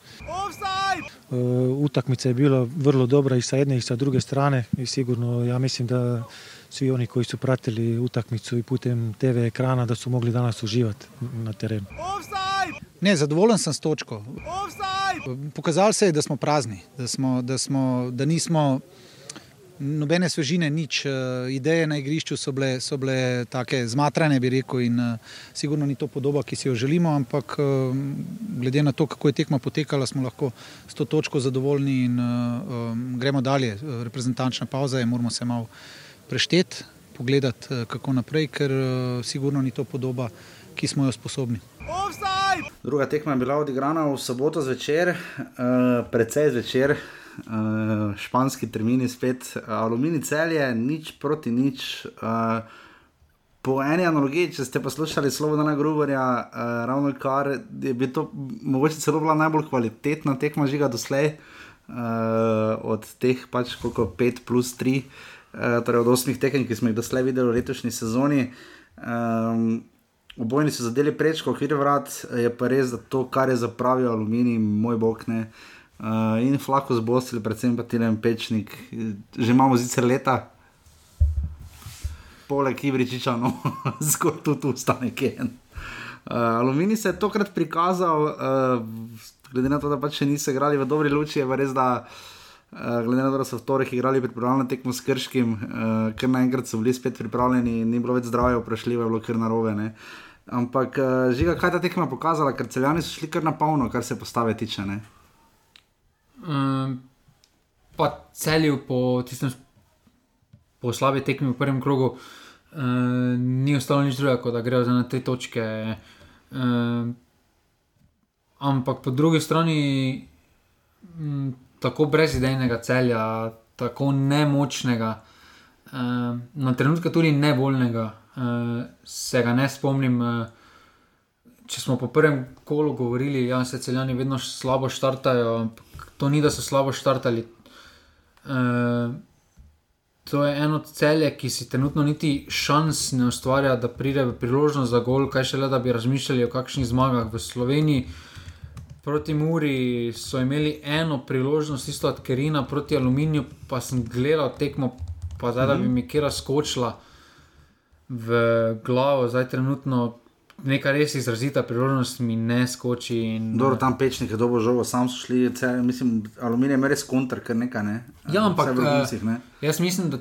E, utakmica je bila vrlo dobra i sa jedne i sa druge strane i sigurno ja mislim da svi oni koji su pratili utakmicu i putem TV ekrana da su mogli danas uživati na terenu. Ne, zadovoljen sem s točko. Pokazalo se je, da smo prazni, da, smo, da, smo, da nismo nobene svežine, nič. Eh, ideje na igrišču so bile, so bile take zmatrane, bi rekel, in uh, sigurno ni to podoba, ki si jo želimo, ampak uh, glede na to, kako je tekma potekala, smo lahko s to točko zadovoljni in um, gremo dalje. Reprezentančna pauza je, moramo se malo prešteti, pogledati, kako naprej, ker uh, sigurno ni to podoba, ki smo jo sposobni. Druga tekma je bila odigrana v soboto zvečer, uh, precej zvečer, uh, španski termini spet, aluminij celje, nič proti nič. Uh, po eni analogiji, če ste poslušali slovo Dana Gruberja, uh, ravno kar je bi to mogoče celo bila najbolj kvalitetna tekma žiga doslej, uh, od teh pač koliko 5 plus 3, uh, torej od 8 tekem, ki smo jih doslej videli v letošnji sezoni. Um, Obojni so zadeli prečko, hitro vrat, je pa res, da to, kar je zapravil aluminij, moj bog ne. Uh, in flako zbostili, predvsem pa Tilen Pečnik, že imamo zicer leta, poleg Ibričiča, no, zgolj tu, tu stane Ken. Uh, aluminij se je tokrat prikazal, uh, glede na to, da pač še niso igrali v dobri luči, je res, da uh, glede na to, da so v torek igrali pripravljeno tekmo s Krškim, uh, ker naenkrat so bili spet pripravljeni, ni bilo več zdravja, vprašljivo je bilo kar narobe. Ne? Ampak, uh, žiga, kaj ta tekma pokazala, ker celjani so šli kar na polno, kar se postave tiče. Um, pa celju po tistem. Po slabi tekmi v prvem krogu, uh, uh, ni ostalo nič drugega, kot da grejo za te točke. Uh, ampak po drugi strani, m, tako brezidejnega celja, tako nemočnega, uh, na trenutke tudi nevoljnega, uh, se ga ne spomnim. Uh, Če smo po prvem kolu govorili, da ja, se celjani vedno slabo štartajo, ampak to ni, da so slabo štartali. Uh, To je eno celje, ki si trenutno niti šans ne ustvarja, da pride priložnost za gol, kaj šele da bi razmišljali o kakšnih zmagah v Sloveniji. Proti Muri so imeli eno priložnost, isto od Kerina proti Aluminiju, pa sem gledal tekmo, pa zdaj da bi mhm. mi kera skočila v glavo, zdaj trenutno neka res izrazita priložnost mi ne skoči. In, Dobro, tam pečnik je dobro žogo, sam so šli, cel, mislim, aluminij je res kontr, ker nekaj ne. Ja, ampak vincih, ne? jaz mislim, da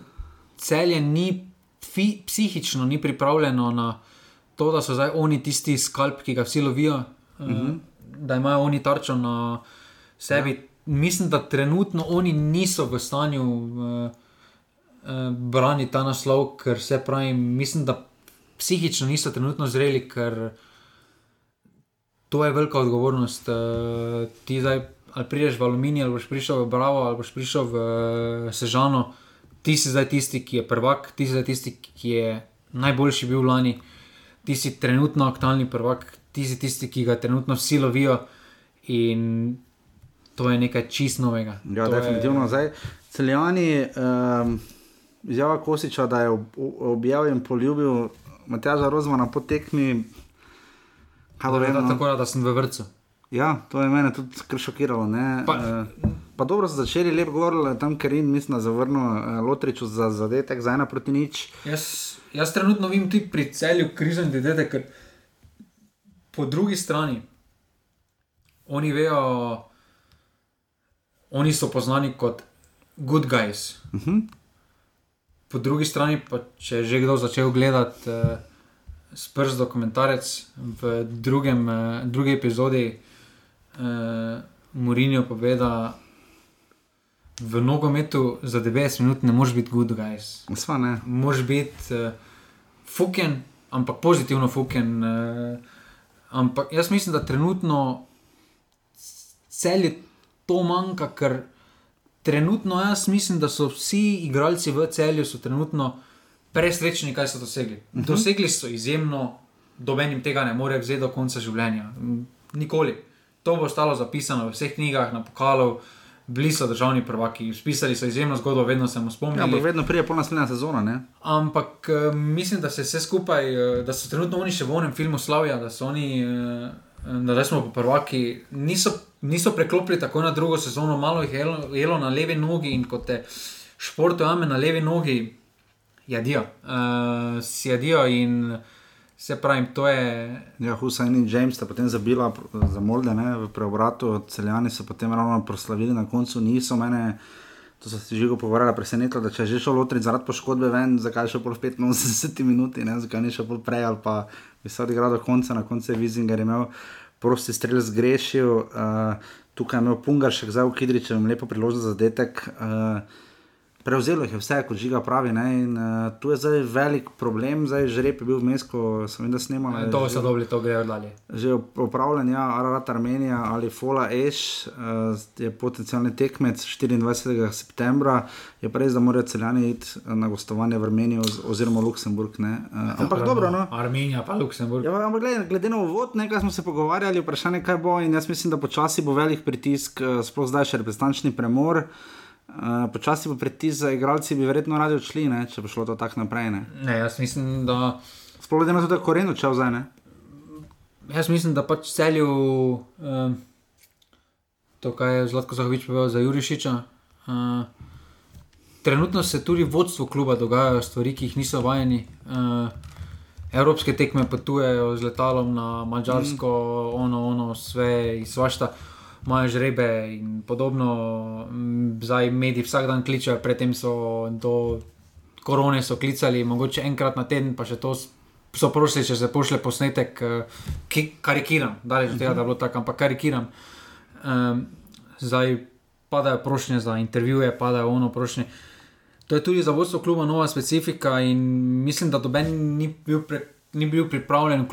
celje ni fi, psihično ni pripravljeno na to, da so zdaj oni tisti skalp, ki ga vsi lovijo, uh -huh. Da imajo oni tarčo na sebi. Ja. Mislim, da trenutno oni niso v stanju uh, uh, braniti ta naslov, ker se pravi, mislim, da psihično niso trenutno zreli, ker to je velika odgovornost. Uh, ti zdaj ali prideš v aluminij, ali boš prišel v Bravo, ali boš prišel v uh, Sežano, ti si zdaj tisti, ki je prvak, ti si zdaj tisti, ki je najboljši bil lani, ti si trenutno aktualni prvak, ti si tisti, ki ga trenutno vsi lovijo. In to je nekaj čist novega. Ja, to definitivno. Je... Zdaj, celjani, um, izjava Kosiča, da je objavil in poljubil Matjaža Rozmana po tekmi. Kaj je to, tako da sem v vrtu? Ja, to je mene tudi kar šokiralo. Pa, e, pa dobro so začeli lepo govoriti, tam ker jim da zavrnil e, Lotriču za zadetek, za ena proti nič. Jaz, jaz trenutno vidim tudi pri celju križen zadetek, ker po drugi strani oni vejo, oni so poznani kot good guys. Uh mhm. -huh po drugi strani, pa če je že kdo začel gledati uh, sprst dokumentarec v drugem, uh, drugi epizodi, uh, Mourinho pove, da v nogometu za 90 minut ne moreš biti good guys. Sva ne. Moš biti uh, fuken, ampak pozitivno fuken. Uh, ampak jaz mislim, da trenutno cel je to manjka, ker trenutno jaz mislim, da so vsi igralci v celju trenutno presrečni, kaj so dosegli. Uh mhm. -huh. Dosegli so izjemno, dobenim tega ne more vzeti do konca življenja. Nikoli. To bo ostalo zapisano v vseh knjigah, na pokalu. Bili so državni prvaki, spisali so izjemno zgodbo, vedno se mu spomnili. Ja, ampak vedno prije pol naslednja sezona. Ne? Ampak uh, mislim, da se vse skupaj, uh, da so trenutno oni še v onem filmu Slavija, da so oni, uh, da smo prvaki, niso niso preklopili tako na drugo sezono, malo jih je jelo, jelo na levi nogi in kot te športu ame na levi nogi, jadijo. Uh, si jadijo in se pravi, to je. Ja, Hussein in James sta potem zabila za Molde, ne, v preobratu, celjani so potem ravno proslavili na koncu, niso mene. To so se že pogovarjali, presenetilo, da če že šel lotri zaradi poškodbe, ven, zakaj še pol 85 minut, zakaj ni še pol prej ali pa bi se odigral do konca, na koncu je Vizinger imel prosti strelj zgrešil. Uh, tukaj je imel Pungaršek, zdaj v Kidričem, lepo priložnost za zadetek. Uh, Prevzelo jih je vse, kot žiga pravi. In, uh, tu je zdaj velik problem, zdaj že rep je bil vmes, ko sem videl, da snema. To so dobili, to grejo dalje. Že upravljen, ja, Ararat Armenija ali Fola Eš uh, je potencijalni tekmec 24. septembra. Je pa res, da morajo celjani iti na gostovanje v Armenijo oziroma Luksemburg. Uh, ampak dobro, no. Armenija pa Luksemburg. Ja, ampak glede, glede na uvod, nekaj smo se pogovarjali, vprašanje kaj bo in jaz mislim, da počasi bo velik pritisk, uh, sploh zdaj še reprezentančni premor. Uh, počasi bo pritisk za igralce, bi verjetno radi odšli, ne, če bo šlo to tako naprej. Ne. ne, jaz mislim, da. Sploh da ima tudi koren odšel zdaj. Ne? Jaz mislim, da pač celju uh, to, kar je Zlatko Zahovič povedal za Jurišiča. Uh, trenutno se tudi vodstvo kluba dogajajo stvari, ki jih niso vajeni. Uh, evropske tekme potujejo z letalom na Mačarsko, mm. ono, ono, vse iz svašta imajo žrebe in podobno. Zdaj mediji vsak dan kličejo, predtem so do korone so klicali, mogoče enkrat na teden, pa še to so prosili, če se pošle posnetek, eh, ki karikiram, da je tega, da je bilo tako, ampak karikiram. Um, zdaj padajo prošnje za intervjuje, padajo ono prošnje. To je tudi za vodstvo kluba nova specifika in mislim, da doben ni bil, pre, ni bil pripravljen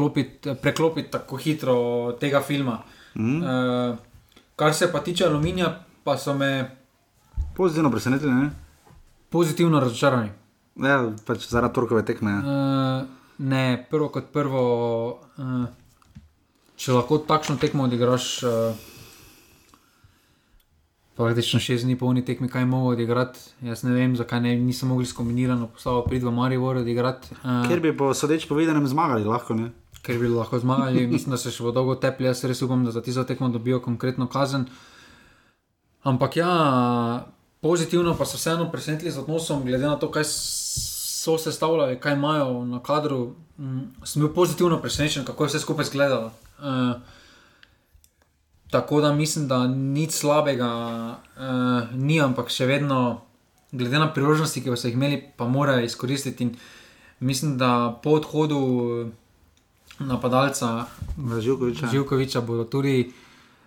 preklopiti tako hitro tega filma. Mm. Uh, Kar se pa tiče aluminija, pa so me pozitivno presenetili. Ne? Pozitivno razočarani. Ja, pač zaradi torkove tekme. Uh, ne, prvo kot prvo, uh, če lahko takšno tekmo odigraš, uh, praktično šest dni polni tekmi, kaj mogo odigrati. Jaz ne vem, zakaj ne, niso mogli skombinirano postavo priti v Marijo odigrati. Uh, Ker bi po sodeč povedanem zmagali, lahko ne ker bi lahko zmagali. Mislim, da se še bo dolgo tepli, jaz res upam, da za tisto tekmo dobijo konkretno kazen. Ampak ja, pozitivno pa so vseeno presenetili z odnosom, glede na to, kaj so sestavljali, kaj imajo na kadru. Mm, sem bil pozitivno presenečen, kako je vse skupaj izgledalo. Uh, tako da mislim, da nič slabega uh, ni, ampak še vedno, glede na priložnosti, ki so jih imeli, pa morajo izkoristiti. In mislim, da po odhodu napadalca Živkoviča. Živkoviča bodo tudi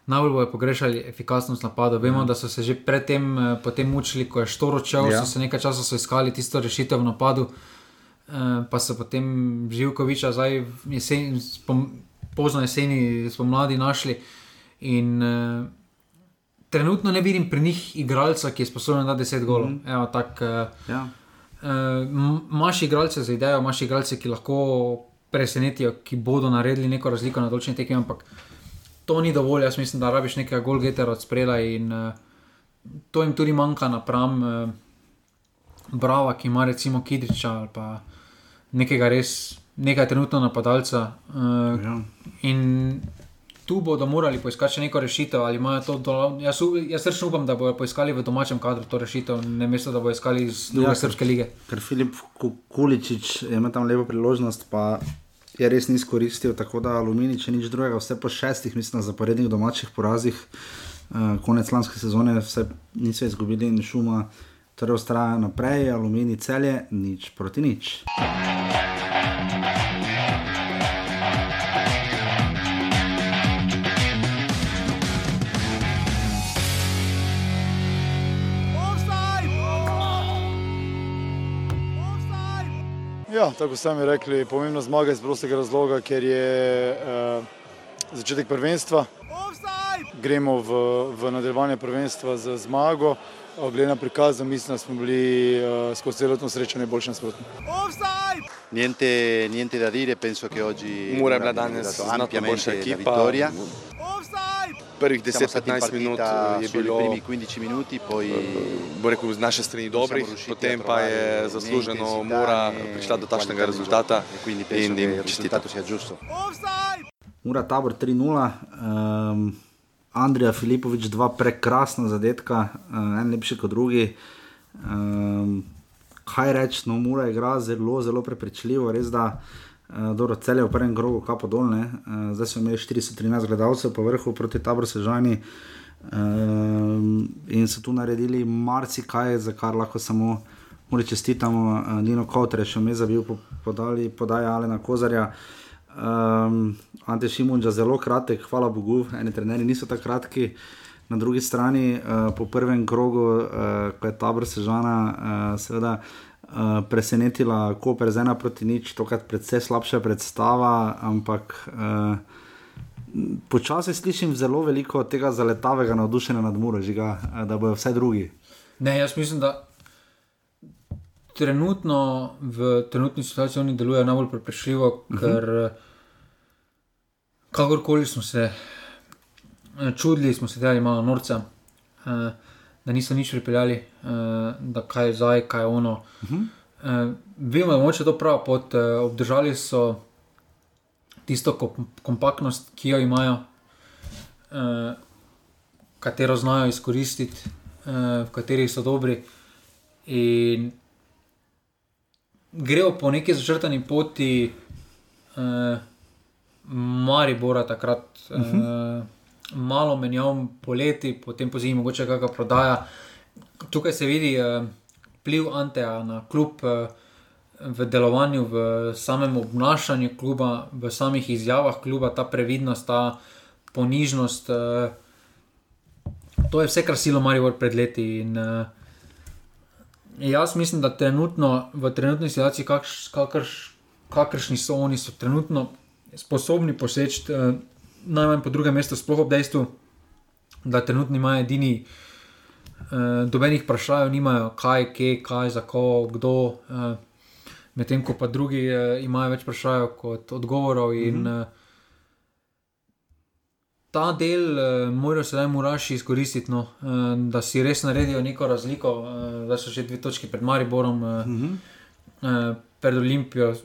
najbolj bojo pogrešali efikasnost napada. Vemo, mm. da so se že predtem eh, mučili, ko je štoročev, ja. so se nekaj časa iskali tisto rešitev v napadu, eh, pa so potem Živkoviča zdaj jesen, spom, pozno jeseni spomladi našli. In, uh, trenutno ne vidim pri njih igralca, ki je sposoben dati 10 golov. Mm -hmm. Evo, tak, uh, ja. uh, Maš igralce za idejo, imaš igralce, ki lahko presenetijo, ki bodo naredili neko razliko na določenih tekmih, ampak to ni dovolj. Jaz mislim, da rabiš nekaj Golgetera od spreda in uh, to jim tudi manjka napram uh, Brava, ki ima recimo Kidriča ali pa nekega res, nekaj trenutno napadalca. Uh, ja. In tu bodo morali poiskati še neko rešitev. Jaz, jaz srčno upam, da bodo poiskali v domačem kadru to rešitev, ne mesto, da bodo iskali iz druge ja, srpske lige. Ker Filip Kuličič ima tam lepo priložnost, pa je res ni izkoristil, tako da Aluminij, če nič drugega, vse po šestih, mislim, zaporednih domačih porazih, uh, konec lanske sezone, vse niso izgubili in šuma, torej ustrajajo naprej, Aluminij celje, nič proti nič. Ja, tako sami rekli, pomembna zmaga iz prostega razloga, ker je uh, začetek prvenstva. Gremo v, v nadaljevanje prvenstva z zmago. Glede na prikaz, mislim, da smo bili uh, skozi celotno srečanje boljši nasprotni. Niente, niente da dire, penso che oggi Mura è bila danes ampiamente la vittoria. Prvih 10-15 minut je bilo primi 15 minuti, poi bo rekel z naše strani dobrih, potem pa je zasluženo Mura prišla do takšnega rezultata in jim čestitam. Mura tabor 3-0. Um, Andrija Filipovič, dva prekrasna zadetka, uh, en lepši kot drugi. Um, kaj reči, no, mora igra zelo, zelo prepričljivo, res da. Uh, dobro, cel je v prvem krogu, kapo dolne, uh, zdaj smo imeli 413 gledalcev po vrhu proti taboru Sežani uh, in so tu naredili marsikaj, za kar lahko samo čestitamo uh, Nino Kotrešu, me za bil podali podaja Alena Kozarja. Um, Ante Šimunča zelo kratek, hvala Bogu, eni trenerji niso tako kratki. Na drugi strani, uh, po prvem krogu, uh, ko je ta brsežana, uh, seveda uh, presenetila Koper z ena proti nič, tokrat predvsej slabša predstava, ampak uh, počasi slišim zelo veliko tega zaletavega navdušenja nad Muro, žiga, uh, da bojo vse drugi. Ne, jaz mislim, da trenutno v trenutni situaciji oni delujejo najbolj prepričljivo, uh mhm. -huh. ker kakorkoli smo se eh, čudili, smo se delali malo norca, uh, da niso nič pripeljali, uh, da kaj je zdaj, kaj je ono. Uh -huh. uh, vemo, da moče to prav pot, uh, obdržali so tisto kompaktnost, ki jo imajo, uh, katero znajo izkoristiti, uh, v kateri so dobri. In grejo po neki začrtani poti, uh, Maribora takrat, uh -huh. uh, malo menjav poleti, potem po zimi, mogoče kakšna prodaja. Tukaj se vidi uh, vpliv Anteja na klub. Uh, V delovanju, v samem obnašanju kluba, v samih izjavah kluba, ta previdnost, ta ponižnost, to je vse, kar silo Marijo pred leti. In, Jaz mislim, da trenutno, v trenutni situaciji, kakrš, kakršni so oni, so trenutno sposobni poseči eh, najmanj po drugem mestu, sploh ob dejstvu, da trenutno imajo edini, eh, dobenih vprašanj, nimajo kaj, kje, kaj, za ko, kdo. Eh, Medtem ko pa drugi eh, imajo več vprašanj kot odgovorov, in mm -hmm. ta del uh, morajo sedaj moraš izkoristiti, no, uh, da si res naredijo neko razliko, uh, da so že dve točki pred Mariborom, uh, mm -hmm. uh, pred Olimpijo.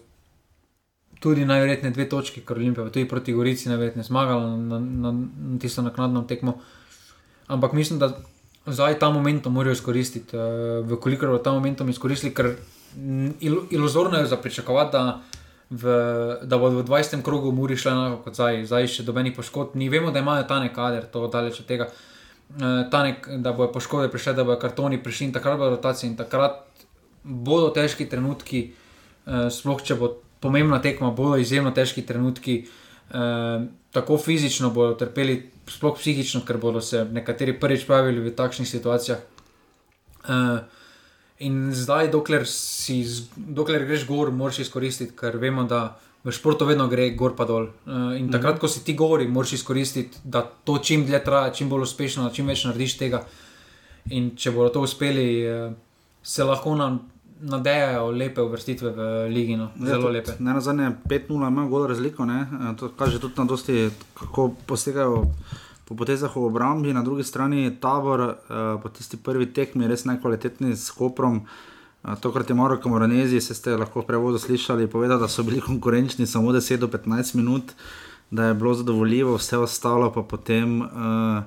Tudi najverjetneje dve točki, ker Olimpija tudi proti Gorici najverjetneje zmagala na, na, na tisto naknadno tekmo. Ampak mislim, da zdaj ta momentum morajo izkoristiti. Uh, Vkolikor bo ta momentum izkoristili, ker iluzorno je za pričakovati, da v, da bo v 20. krogu Muri šlo enako kot zdaj, zdaj še dobenih poškodb. Mi vemo, da imajo ta nekader, to daleč od tega, uh, nek, da bojo poškodbe prišle, da bojo kartoni prišli in takrat bodo rotacije in takrat bodo težki trenutki, uh, sploh če bo pomembna tekma, bodo izjemno težki trenutki. Uh, tako fizično bodo trpeli, sploh psihično, ker bodo se nekateri prvič pojavili v takšnih situacijah. Uh, In zdaj, dokler, si, dokler greš gor, moraš izkoristiti, ker vemo, da v športu vedno gre gor pa dol. Eh, in takrat, mhm. ko si ti gori, moraš izkoristiti, da to čim dlje traja, čim bolj uspešno, da čim več narediš tega. In če bodo to uspeli, eh, se lahko nam. Nadejajo lepe uvrstitve v Ligi, no. zelo lepe. Ne, na zadnje 5-0 ima zelo veliko, to kaže tudi na dosti, kako posegajo po potezah v obrambi, na drugi strani tabor, uh, po tisti prvi tekmi, res najkvalitetnejši s Koprom. Uh, tokrat je moral Kamoranezi, se ste lahko v prevodu slišali, povedati, da so bili konkurenčni samo 10 do 15 minut, da je bilo zadovoljivo, vse ostalo pa potem uh,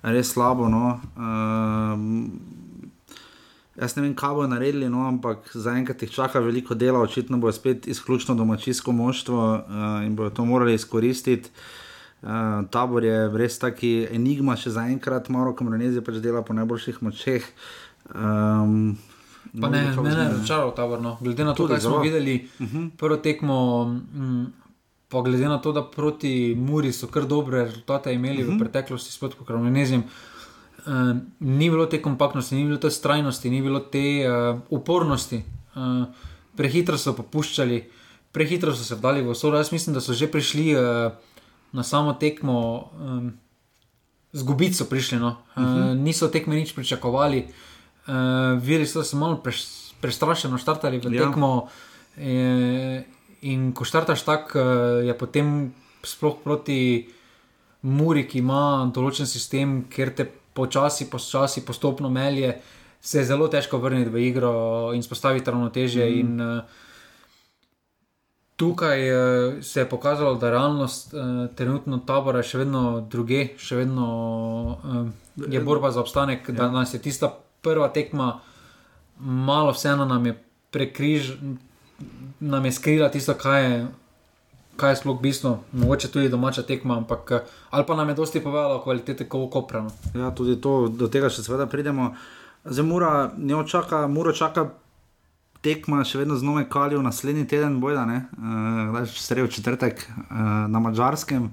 res slabo. No. Uh, Jaz ne vem, kaj bodo naredili, no, ampak zaenkrat jih čaka veliko dela, očitno bo spet izključno domačijsko moštvo uh, in bodo to morali izkoristiti. Uh, tabor je res taki enigma, še zaenkrat, malo kamronezi pač dela po najboljših močeh. Um, pa ne, ne, ne, razočaral tabor. No. Glede na to, kaj smo videli, uh mhm. -huh. prvo tekmo, m, pa glede na to, da proti Muri so kar dobre rezultate imeli uh -huh. v mhm. preteklosti s podkom kamronezem. Uh, ni bilo te kompaktnosti, ni bilo te strajnosti, ni bilo te uh, upornosti. Uh, prehitro so popuščali, prehitro so se vdali v osoro. Jaz mislim, da so že prišli uh, na samo tekmo, um, zgubiti so prišli. No. Uh -huh. uh, niso tekme nič pričakovali, uh, videli so se malo preš, prestrašeno štartali v ja. tekmo. E, in ko štartaš tako, je potem sploh proti Muri, ki ima določen sistem, ker te počasi, počasi, postopno melje. Se je zelo težko vrniti v igro in spostaviti ravnoteže. Mm. In, uh, Tukaj uh, se je pokazalo, da realnost uh, trenutno tabora še vedno druge, še vedno je borba za obstanek, ja. da nas je tista prva tekma, malo vseeno nam je prekriž, nam je skrila tisto, kaj je, kaj je sploh bistvo, mogoče tudi domača tekma, ampak ali pa nam je dosti povedalo o kvaliteti koprano. Ja, tudi to, do tega še seveda pridemo. Zdaj, mora, ne očaka, mora čaka tekma še vedno znova kalijo naslednji teden, bojda, ne, uh, sredo četrtek uh, na mačarskem.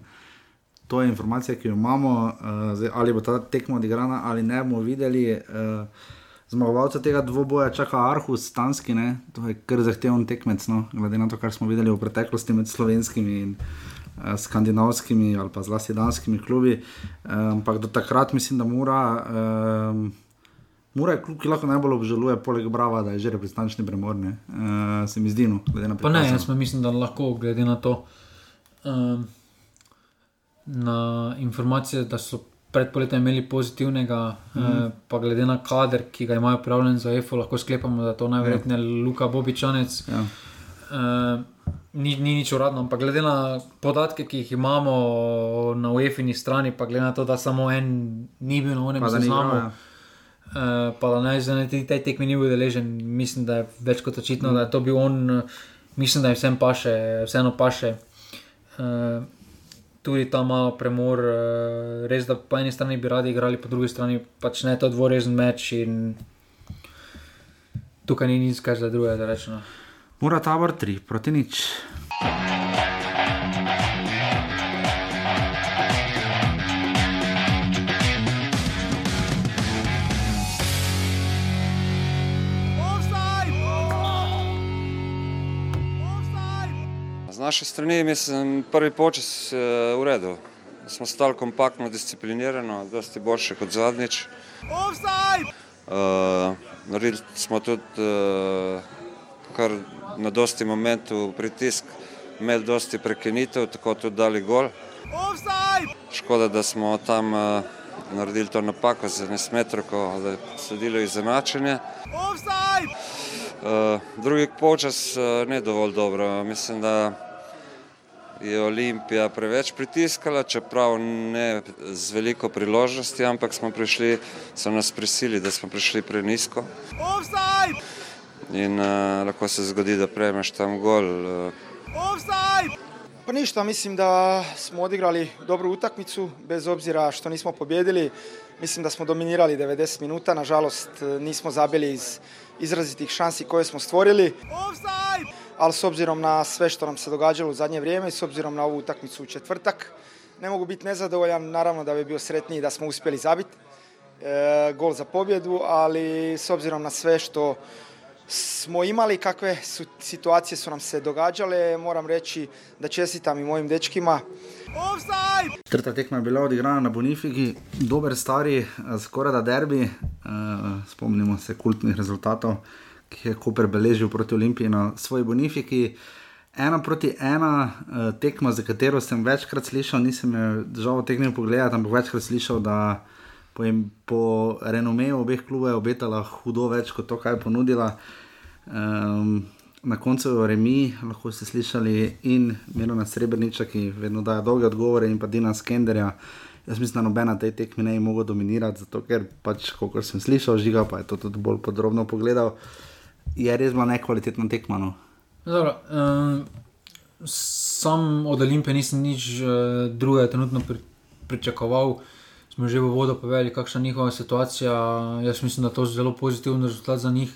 To je informacija, ki jo imamo, uh, zdaj, ali bo ta tekma odigrana ali ne, bomo videli. Uh, Zmagovalca tega dvoboja čaka Arhus, Stanski, ne? to je kar zahteven tekmec, no? glede na to, kar smo videli v preteklosti med slovenskimi in uh, skandinavskimi ali pa zlasti danskimi klubi. Ampak um, do takrat mislim, da mora. Um, Mora je klub, ki lahko najbolj obžaluje, poleg Brava, da je že reprezentančni premorni. Uh, se mi zdi, no, glede na to. Ne, jaz mislim, da lahko, glede na to, um, na informacije, da so pred poletjem imeli pozitivnega, mm -hmm. uh, pa glede na kader, ki ga imajo prijavljen za EFO, lahko sklepamo, da je to najverjetneje ja. Luka Bobičanec. Ja. Uh, ni, ni nič uradno, ampak glede na podatke, ki jih imamo na UEFI-ni strani, pa glede na to, da samo en ni bil na unem seznamu. Ja. Uh, pa da naj za te tekme ni bil deležen, mislim, da je več kot očitno, mm. da je to bil on, mislim, da je vsem paše, vseeno paše. Uh, tudi ta malo premor, uh, res da po eni strani bi radi igrali, po drugi strani pač ne to dvorezen meč in tukaj ni nič, kar za druge rečeno. Mora tabor 3 proti nič. Naše strani mislim, prvi počas uh, v redu. Smo stali kompaktno, disciplinirano, dosti boljše kot zadnjič. Uh, naredili smo tudi uh, kar na dosti momentu pritisk, imeli dosti prekinitev, tako tudi dali gol. Škoda, da smo tam uh, naredili to napako za nesmetrko, da je sledilo izenačenje. Uh, drugi počas uh, ne dovolj dobro. Mislim, da je Olimpija preveč pritiskala, čeprav ne z veliko priložnosti, ampak smo prišli, so nas prisili, da smo prišli prenisko. In uh, lahko se zgodi, da prejmeš tam gol. Uh. Pa ništa, mislim da smo odigrali dobro utakmicu, bez obzira što nismo pobjedili. Mislim da smo dominirali 90 minuta, nažalost nismo zabili iz izrazitih šansi koje smo stvorili. Offside! Ali s obzirom na sve što nam se događalo u zadnje vrijeme i s obzirom na ovu utakmicu u četvrtak, ne mogu biti nezadovoljan, naravno da bi bio sretniji da smo uspjeli zabiti e, gol za pobjedu, ali s obzirom na sve što smo imali, kakve su, situacije su nam se događale, moram reći da čestitam i mojim dečkima. Četrta tekma je bila odigrana na Bonifiki, dober stari, skoraj da derbi, e, spomnimo se kultnih rezultatov ki je Koper beležil proti Olimpiji na svoji bonifiki. Ena proti ena uh, tekma, za katero sem večkrat slišal, nisem jo žal tegnil pogledati, ampak večkrat slišal, da po, po renomeju obeh klubov je obetala hudo več kot to, kaj je ponudila. Um, na koncu je remi, lahko ste slišali in Mirona Srebrniča, ki vedno daje dolge odgovore, in pa Dina Skenderja. Jaz mislim, da nobena tej tekmi ne bi mogel dominirati, zato ker pač, kot sem slišal, žiga pa je to tudi bolj podrobno pogledal. Je res bila nekvalitetna tekma. No. Zdaj, um, sam od Olimpije nisem nič uh, drugega trenutno pri, pričakoval. Smo že v vodo povedali, kakšna je njihova situacija. Jaz mislim, da je to zelo pozitiven rezultat za njih.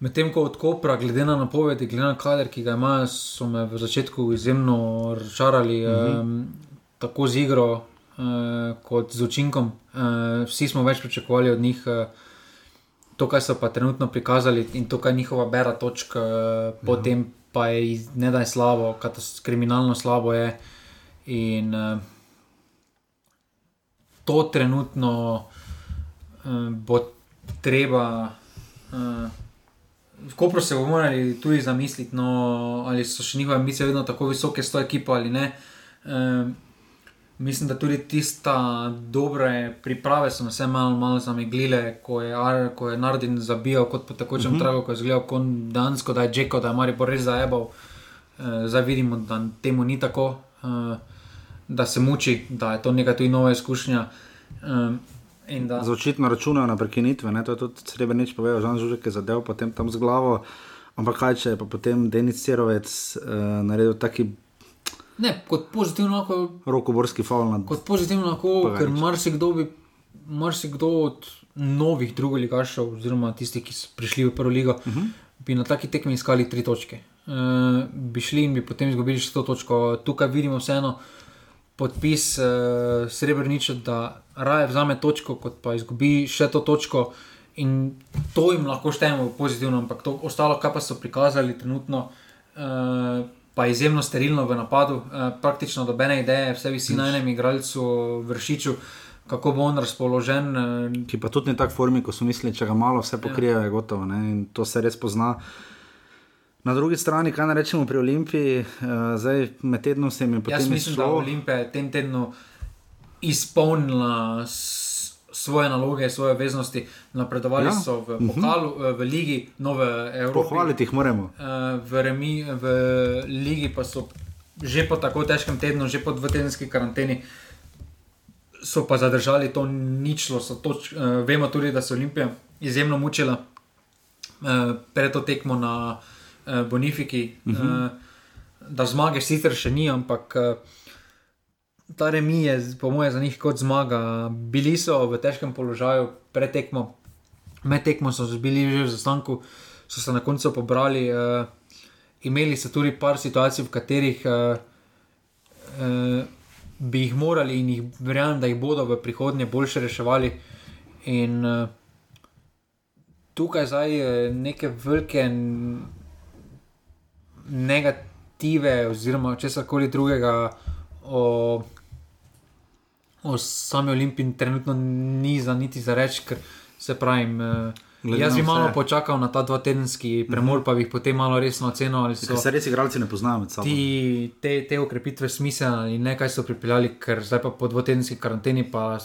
Medtem ko od Kopra, glede na napovedi, glede na kader, ki ga imajo, so me v začetku izjemno razočarali, uh -huh. um, tako z igro uh, kot z učinkom. Uh, vsi smo več pričakovali od njih. Uh, to, kar so pa trenutno prikazali in to, kar je njihova bera točka, uh, potem pa je ne da je slabo, kriminalno slabo je. In uh, to trenutno uh, bo treba. Uh, Ko se bomo morali tudi zamisliti, no, ali so še njihove ambicije vedno tako visoke, s to ekipo ali ne. Um, Mislim, da tudi tiste dobre priprave so vse malo, malo zameglile, ko je, ko je Nardin zabijal kot po tekočem uh mhm. -huh. tragu, ko je zgledal kot Dansko, da je Džeko, da je Mari res zajebal. E, zdaj vidimo, da temu ni tako, e, da se muči, da je to neka tudi nova izkušnja. E, da... Za očitno računajo na prekinitve, ne? to je tudi srebrenič povedal, Žan Žužek je zadev potem tam z glavo. Ampak kaj če je pa potem Denis Cerovec e, naredil taki. Ne, kot pozitivno lahko. Rokoborski faul. Nad... Kot pozitivno lahko, ker marsikdo, bi, marsikdo od novih drugih ligašov, oziroma tistih, ki so prišli v prvo ligo, uh mhm. -huh. bi na taki tekmi iskali tri točke. Uh, bi šli in bi potem izgubili še to točko. Tukaj vidimo vseeno podpis uh, Srebreniča, da raje vzame točko, kot pa izgubi še to točko. In to jim lahko štejemo pozitivno, ampak to ostalo, kar pa so prikazali trenutno, uh, pa je izjemno sterilno v napadu, uh, praktično dobene ideje, vse visi na enem igralcu, vršiču. Kako bo on razpoložen? Ki pa tudi ni tako formi, kot so mislili, če ga malo vse pokrijejo, je gotovo. Ne? In to se res pozna. Na drugi strani, kaj rečemo pri Olimpiji, uh, zdaj med tednom se jim je potem. Jaz mislim, izšlo. da Olimpija tem tednu izpolnila svoje naloge, svoje veznosti, napredovali Ja. so v Mhm. pokalu, uh -huh. v ligi, nove Evrope. Pohvaliti jih moramo. Uh, v, remi, v ligi pa so že po tako težkem tednu, že po dvotedenski karanteni, so pa zadržali to ničlo. so Toč, uh, vemo tudi, da je Olimpija izjemno mučila uh, pred to tekmo na uh, Bonifiki. Uh. -huh. uh, da zmage sicer še ni, ampak. Uh, Ta remi je, po mojem, za njih kot zmaga. Bili so v težkem položaju pred tekmo, med tekmo so bili že v zastanku, so se na koncu pobrali. Uh, imeli so tudi par situacij, v katerih uh, uh, bi jih morali in jih verjamem, da jih bodo v prihodnje boljše reševali. In uh, tukaj zdaj neke velike negative, oziroma česar koli drugega. O, o sami Olimpiji trenutno ni za niti za reči, ker se pravi. Glede Jaz na bi malo vse. počakal na ta dva tedenski premor, Mhm. pa bi jih potem malo resno ocenil. ali so se res igralci ne poznajo med sabo. Ti, te, te ukrepitve smiselne in nekaj so pripeljali, ker zdaj pa po dvotedenski karanteni. Pa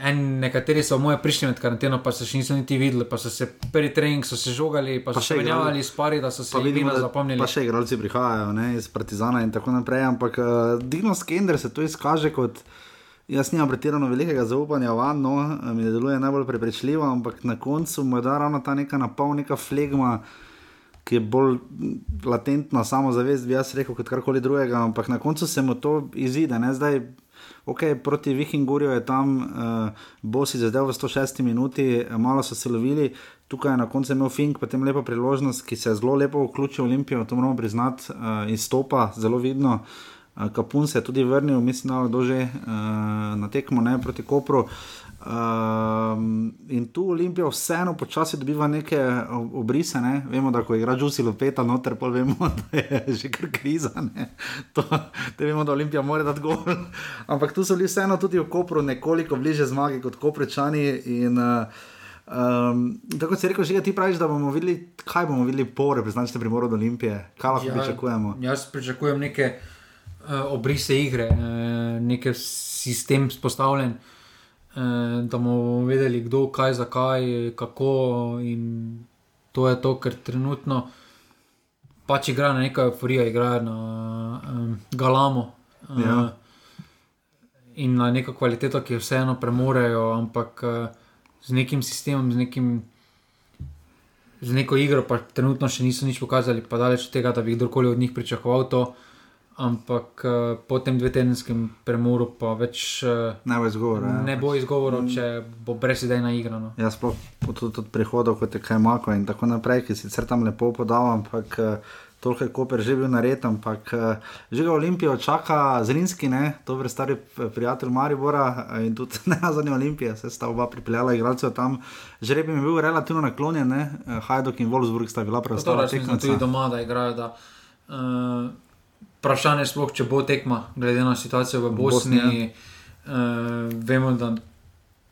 en, nekateri so moje prišli med karanteno, pa se še niso niti videli, pa so se prvi trening so se žogali, pa, Pa so igrali. menjavali spari, da so se vidimo, da zapomnili. Pa še igralci prihajajo ne, iz Partizana in tako naprej. Ampak uh, Dino Skender se to izkaže kot. Jaz nimam pretirano velikega zaupanja v Anno, eh, mi ne deluje najbolj prepričljivo, ampak na koncu mu da ravno ta neka napol, neka flegma, ki je bolj latentna samozavest, bi jaz rekel, kot karkoli drugega. Ampak na koncu se mu to izide. Ne? Zdaj, ok, proti Vikingurju je tam uh, Bosi zadev v 106 minuti, eh, malo so se lovili. Tukaj je na koncu imel Fink, potem lepa priložnost, ki se je zelo lepo vključil v Olimpijo, to moramo priznati, uh, izstopa zelo vidno. Uh, Kapun se je tudi vrnil, mislim, da je kdo že uh, na tekmo ne, proti Kopru. Um, in tu Olimpija vseeno počasi dobiva neke ob- obrise. Ne? Vemo, da ko igra Džusi Lopeta, noter pa vemo, da je že kar kriza. Ne? To, te vemo, da Olimpija mora dati gol. Ampak tu so bili vseeno tudi v Kopru nekoliko bliže zmagi kot Koprečani. In, uh, Um, tako si rekel, že ti praviš, da bomo videli, kaj bomo videli po reprezentančnem primoru od Olimpije, kaj lahko ja, pričakujemo. Jaz pričakujem neke uh, obrise igre, uh, nek sistem spostavljen, uh, da bomo vedeli, kdo, kaj, zakaj, kako. In to je to, ker trenutno pač igra na neko euforijo, igra na um, galamo. Uh, Ja. In na neko kvaliteto, ki jo vseeno premorejo, ampak uh, z nekim sistemom, z nekim z neko igro, pa trenutno še niso nič pokazali, pa daleč od tega, da bi kdorkoli od njih pričakoval to. Ampak uh, po tem dvetedenskem premoru pa več uh, ne bo izgovora. Ja. Ne bo izgovorov, če bo brezidejna igra. No. Ja, sploh tudi od prihodov, kot je Kajmako in tako naprej, ki sicer tam lepo podal, ampak uh, toliko je Koper že bil nared, ampak uh, že ga Olimpijo čaka Zrinski, ne, to je stari eh, prijatelj Maribora eh, in tudi ne nazadnje Olimpije, se sta oba pripeljala igralcev tam. Žreb je bil relativno naklonjen, ne, eh, Hajduk in Wolfsburg sta bila preostala Torej, mislim, da tudi doma, da igrajo. Da, uh, Vprašanje je sploh, če bo tekma, glede na situacijo v Bosni. Bosni, ja. uh, vemo, da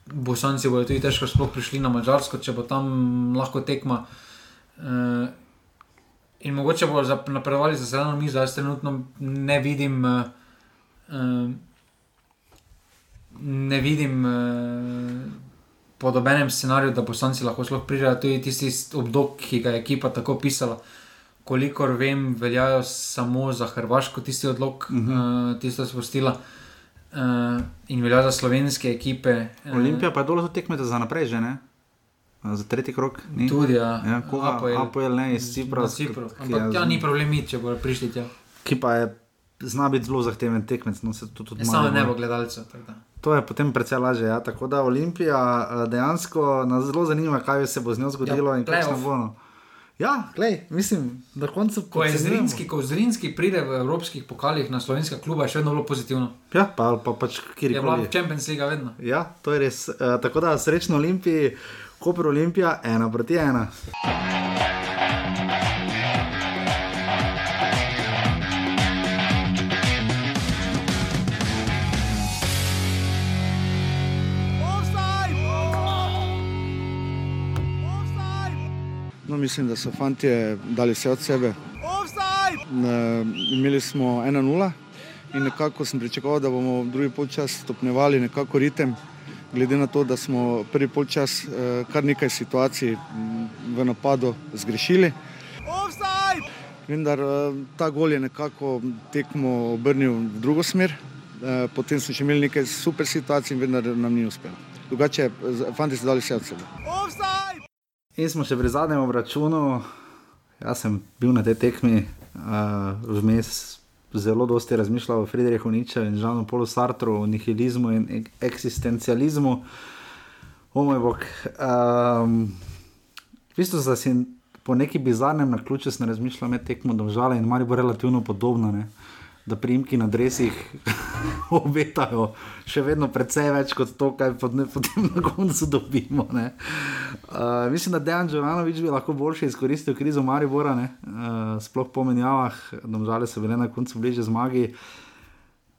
Bosanci bodo tudi težko sploh prišli na Mačarsko, če bo tam lahko tekma. Uh, in mogoče bodo napredovali za zeleno mizo, jaz trenutno ne vidim. Uh, uh, ne vidim uh, po dobenem scenariju, da Bosanci lahko sploh pridejo. To je tisti obdobje, ki ga je ekipa tako pisala. Kolikor vem, veljajo samo za Hrvaško tisti odlog, uh Mhm. -huh. uh, tisto spustila. Uh, in velja za slovenske ekipe. eh, Olimpija pa je dolo tekmete za naprej že, ne? Za tretji krok. Ni? Tudi, ja. ja koga, APL. APL ne iz Cipra. Ki Ampak ja, ni problem, iti, če bodo prišli tja. Ki pa je, zna biti zelo zahteven tekmec. No, se to tudi Ja, Samo ne bo gledalcev. To je potem precej lažje. Ja. Tako da Olimpija eh, dejansko nas zelo zanima, kaj se bo z njo zgodilo Ja, in kakšno playoff. bo. Ja, glej, mislim, na koncu Ko je. Zrinski, ko Zrinski pride v evropskih pokalih na slovenska kluba, je še vedno bilo pozitivno. Ja, pa, pa pač kjer Je bila Champions League vedno. Ja, to je res. Uh, tako da srečno Olimpiji, Koper Olimpija, ena proti ena. Mislim, da so fanti dali vse od sebe. Ne, imeli smo 1-0 in nekako sem pričakoval, da bomo drugi polčas stopnjevali nekako ritem, glede na to, da smo prvi polčas eh, kar nekaj situacij m, v napadu zgrešili. Vendar eh, ta gol je nekako tekmo obrnil v drugo smer, eh, potem smo še imeli nekaj super situacij, vendar nam ni uspelo. Drugače, fanti so dali vse od sebe. In smo še pri zadnjem obračunu. Jaz sem bil na tej tekmi, uh, vmes zelo dosti razmišljal o Friedrichu Nietzsche in Žanu Polu Sartru, o nihilizmu in ek- eksistencializmu. O moj bog. Um, v bistvu sem si po neki bizarnem naključju razmišljal med tekmo domžale in mari bo relativno podobno. Ne? Da primki na dresih obetajo še vedno precej več kot to, kaj pod- potem na koncu dobimo. ne. Uh, mislim, da Dejan Džoranovič bi lahko boljše izkoristil krizo Maribora, ne? uh, sploh po menjavah, domžale so bile na koncu bliže zmagi.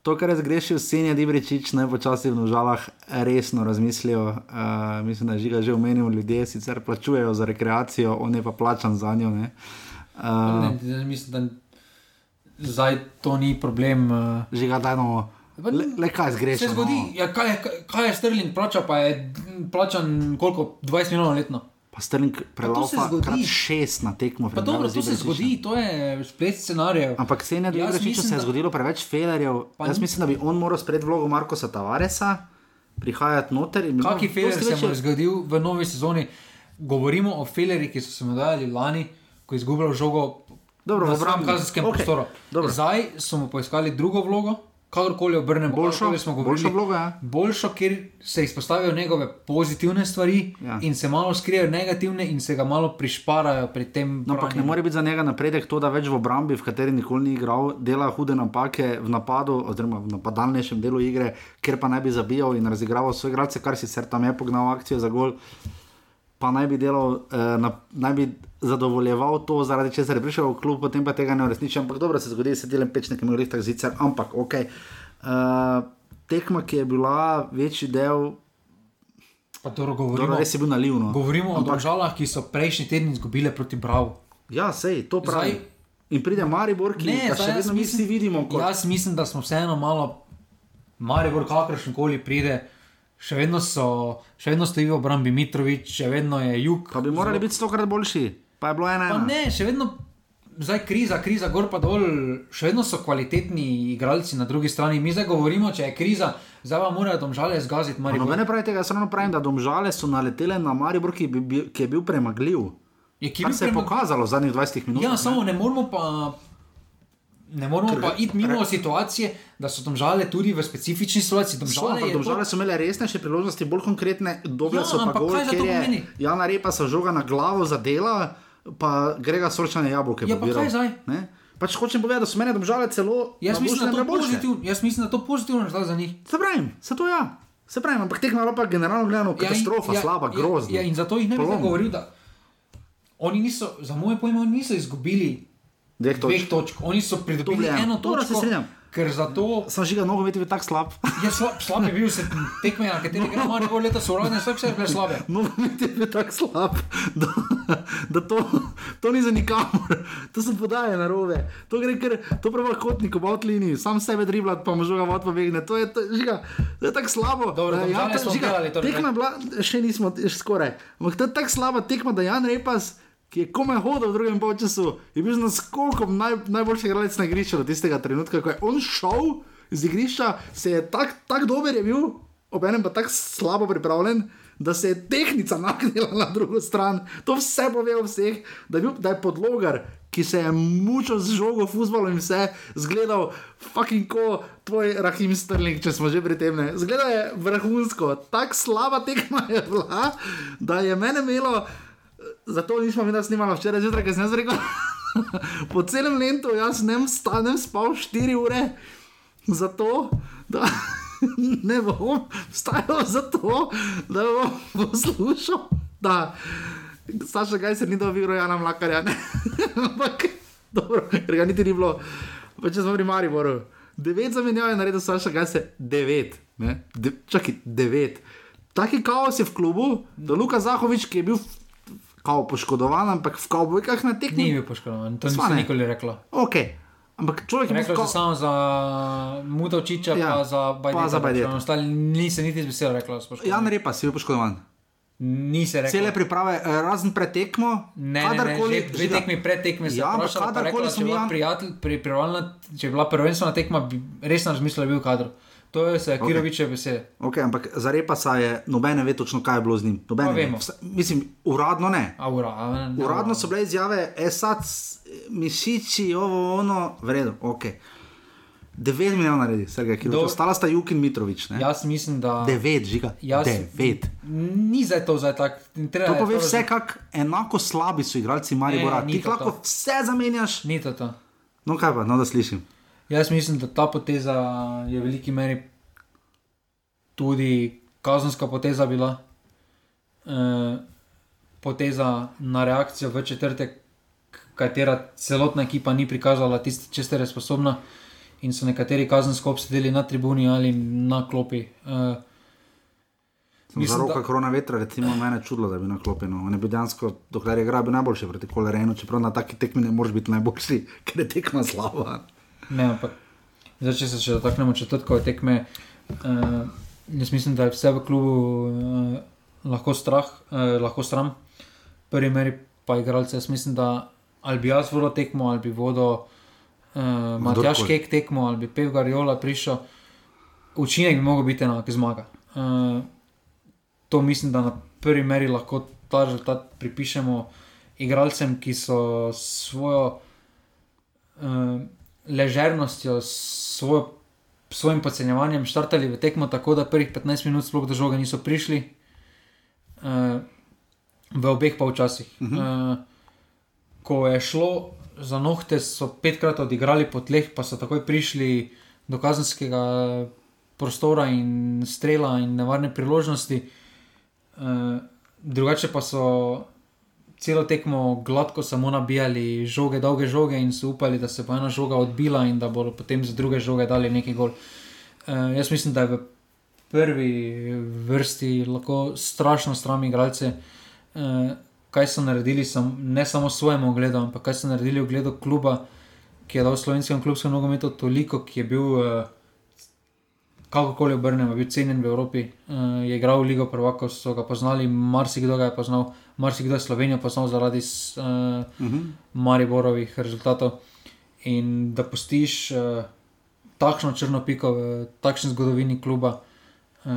To, kar je zgrešil Senja Dibričič, naj počasi v nožalah resno razmislijo. Uh, mislim, da je žiga že omenil, ljudje sicer plačujejo za rekreacijo, on je pa plačan za njo. ne. Uh, Ne, ne, mislim, da zdaj to ni problem. Uh, Žiga, da no. Le, le kaj zgrešil? Se zgodi, ja, kaj, kaj, kaj je Sterling plačal, pa je plačan koliko? 20 milijonov letno. Pa Sterling se zgodi. krat šest na tekmo. Pa dobro, to se zgodi, to je splet scenarijev. Ampak Senja Jaz Dibričiču mislim, se je zgodilo preveč felerjev. Jaz mislim, da bi on moral sprejeti vlogo Markosa Tavaresa, prihajati noter in Kaki no, feler se mu je zgodil v novi sezoni? Govorimo o felerjih, ki so se mu dajali lani, ko je izgubljal žogo Dobro, v obrambi. kazenskem Okej, prostoru. dobro. Zdaj so mu poiskali drugo vlogo, kakorkoli obrnemo, Boljšo? smo govorili. Boljšo vlogo, ja. Boljšo, kjer se izpostavijo njegove pozitivne stvari Ja. in se malo skrijejo negativne in se ga malo prišparajo pri tem. No, ampak ne more biti za njega napredek to, da več v obrambi, v kateri nikoli ni igral, dela hude napake v napadu, oziroma v napadalnejšem delu igre, kjer pa naj bi zabijal in razigraval svoje igralce, kar sicer tam je pognal akcijo za gol. Pa naj bi delal, eh, na, naj bi zadovoljeval to, zaradi česar je prišel v klub, potem pa tega ne uresniči. Ampak dobro se zgodi, se delam pečne, ki imajo tak zicer, ampak ok. Uh, tekma, ki je bila večji del, Pa dobro govorimo, dobro, res je bil nalivno. govorimo o Ampak- državah, ki so prejšnji teden izgubile proti Bravo. Ja, sej, to pravi. Zdaj- In pride Maribor, ki Ne, še vedno mi vsi vidimo. Kot... Jaz mislim, da smo vseeno malo, Maribor, kakršen koli pride, še vedno, so, še vedno stoji v obrambi Mitrovič, še vedno je jug. Pa bi morali biti stokrat boljši, pa je bilo ena. Pa ne, še vedno. Zdaj kriza, kriza, gor pa dol, še vedno so kvalitetni igralci na drugi strani. Mi zdaj govorimo, če je kriza, zdaj pa morajo domžale zgaziti Maribor. Nobene pravi tega, jaz ravno pravim, da domžale so naletele na Maribor, ki, bi, ki je bil premagljiv. Je, ki je se je premag- pokazalo v zadnjih 20 minutah. Ja, samo ne moramo pa. Ne moramo Ker- pa iti mimo situacije, da so domžale tudi v specifični situaciji. So, Domžale je domžale to- so imele resnejše priložnosti, bolj konkretne, dobre Ja, so pa ampak gol, kaj za ker to je pomeni? Jana Repa so žoga na glavo zadela, pa grega sorčane jabolke. Ja, pa pobiral, kaj zdaj? ne? Pač hočem povedati, da so mene domžale celo. Jaz mislim, da to pozitivno, jaz mislim, da to pozitivno rezultat za njih. Se pravim, se to ja. Se pravim, ampak tekma je pa generalno gledano katastrofa, ja, slaba, ja, grozna. Ja, in zato jih ne bi govoril, da oni niso, za moje pojme, niso izgubili Dveh točk. dveh točk. Oni so pridobili Dobljeno. eno točko, strinjam. Ker zato. Sam žiga nogomet je bil tako slab. Ja, slab, slab je bil se tekme, na katerih igra Maribor leta so uradne, vsak se je bile slabe. Nogomet je bil tako slab, da, da to, to ni za nikamor. To so podaje na robe. To gre kar, to pravi kotnik v outlini, sam sebe driblat, pa mu žoga vod pobegne. To je, to, žiga, to je tako slabo. Dobro, da, Domžale to- smo žiga, delali, torej, tekma je bila, še nismo, še skoraj. Ampak to je tako slaba tekma, da Jan Repas. Ki je komaj hodil v drugem času, je bil na skokom naj, najboljši igralec na igrišču do tistega trenutka, ko je on šel z igrišča, se je tako tak dober je bil, obenem pa tako slabo pripravljen, da se je tehnica nagnila na drugo stran. To vse pove o vseh, da je, bil, da je podlogar, ki se je mučil z žogo, fusbalom in vse, zgledal fucking ko tvoj Rahim Sterling, če smo že pri tem. ne. Zgledal je vrhunsko, tako slaba tekma je bila, da je mene imelo. Zato nismo mi nas snimali včeraj zjutraj, ker sem jaz rekel, po celem letu jaz ne vstanem, spal 4 ure, zato da ne bom vstajal zato, da bom poslušal. Da. Saša, kaj se ni dobil, Rojana Mlakarja. ne. Ampak, dobro, ker ga niti ni bilo. Pa če smo pri Mariboru. Devet zamenjav je naredil Saša, kaj se devet. Ne? De, čakaj, devet. Taki kaos je v klubu, da Luka Zahovič, ki je bil kao poškodovan, ampak v kavbojkah na tekmi. Ni bil poškodovan, to nisem ne. nikoli rekla. Ok, ampak človek je bil v sem samo za Mutovčiča, Ja, pa za Bajdeta. za Bajdeta. Ostali nisem niti z besedo rekla. spoštovani. Jan Repa si bil poškodovan. Nisem rekla. Cele priprave, eh, razen pretekmo, Ne, ne, ne, že dve tekmi pred tekmi sem Ja, ampak vprašala, pa kadarkoli rekla, je bila Jan- prijatelj, pri, pripravljena, če je bila prvenstvena tekma, bi resno razmislila, da je bil kadro. To je se Ok. Kirovičeve besede. Ok, ampak za Repasa je nobene ve točno, kaj je bilo z njim. Nobene. Vse- Mislim, uradno ne. A, ura, a, ne, Uradno so bile izjave, esac, mišiči, ovo, ono, v redu, ok. 9 milijonov naredi, Sergej, ki Do- je ostala sta Juk in Mitrovič. Ne? Jaz mislim, da. 9, žiga. Jaz- 9. Ni zdaj to zdaj tako. To pove vse, kako enako slabi so igralci Maribora. Ne, ni Ti to lahko to. vse zamenjaš. Ni to to. No, kaj pa, no, da slišim. Jaz mislim, da ta poteza je v veliki meri tudi kazenska poteza bila. E, poteza na reakcijo v četrtek, katera celotna ekipa ni prikazala tiste, če ste sposobna. In so nekateri kazensko obsedeli na tribuni ali na klopi. E, Za Mislim, roka da- korona vetra, recimo, mene čudilo, da bi na klopi. No. On je bil dejansko, dokler je igral, bil najboljši proti kolerenu, čeprav na taki tekmi ne moreš biti najboljši, ker je tekma slaba. Ne, ampak zdaj, če se še dotaknemo četrtkove tekme, uh, jaz mislim, da je vse v klubu uh, lahko, strah, uh, lahko stran, v prvi meri pa igralce. Jaz mislim, da ali bi jaz vodil tekmo, ali bi vodil uh, Matjaš. Kek tekmo, ali bi Pev Garjola prišel, učinek bi mogel biti enak, zmaga. Uh, to mislim, da na prvi meri lahko ta rezultat pripišemo igralcem, ki so svojo uh, ležernostjo, s svojo, s svojim podcenjevanjem štartali v tekmo tako, da prvih 15 minut sploh do žoga niso prišli. Uh, v obeh polčasih. Uh Mhm. -huh. uh, ko je šlo za nohte, so petkrat odigrali po tleh, pa so takoj prišli do kazenskega prostora in strela in nevarne priložnosti. Uh, drugače pa so celo tekmo gladko samo nabijali žoge, dolge žoge in so upali, da se bo ena žoga odbila in da bodo potem z druge žoge dali neki gol. Uh, jaz mislim, da je v prvi vrsti lahko strašno stram igralce, uh, kaj so naredili, sam, ne samo svojemu ogledu, ampak kaj so naredili ogledu kluba, ki je dal slovenskem klubskem nogometu toliko, ki je bil. Uh, Kakorkoli obrnemo, bil cenjen v Evropi, uh, je igral v Ligo Prvakov, so ga poznali, marsikdo ga je poznal, marsikdo je Slovenijo poznal zaradi uh, uh Mhm. -huh. Mariborovih rezultatov. In da postiš uh, takšno črno piko v takšni zgodovini kluba, uh,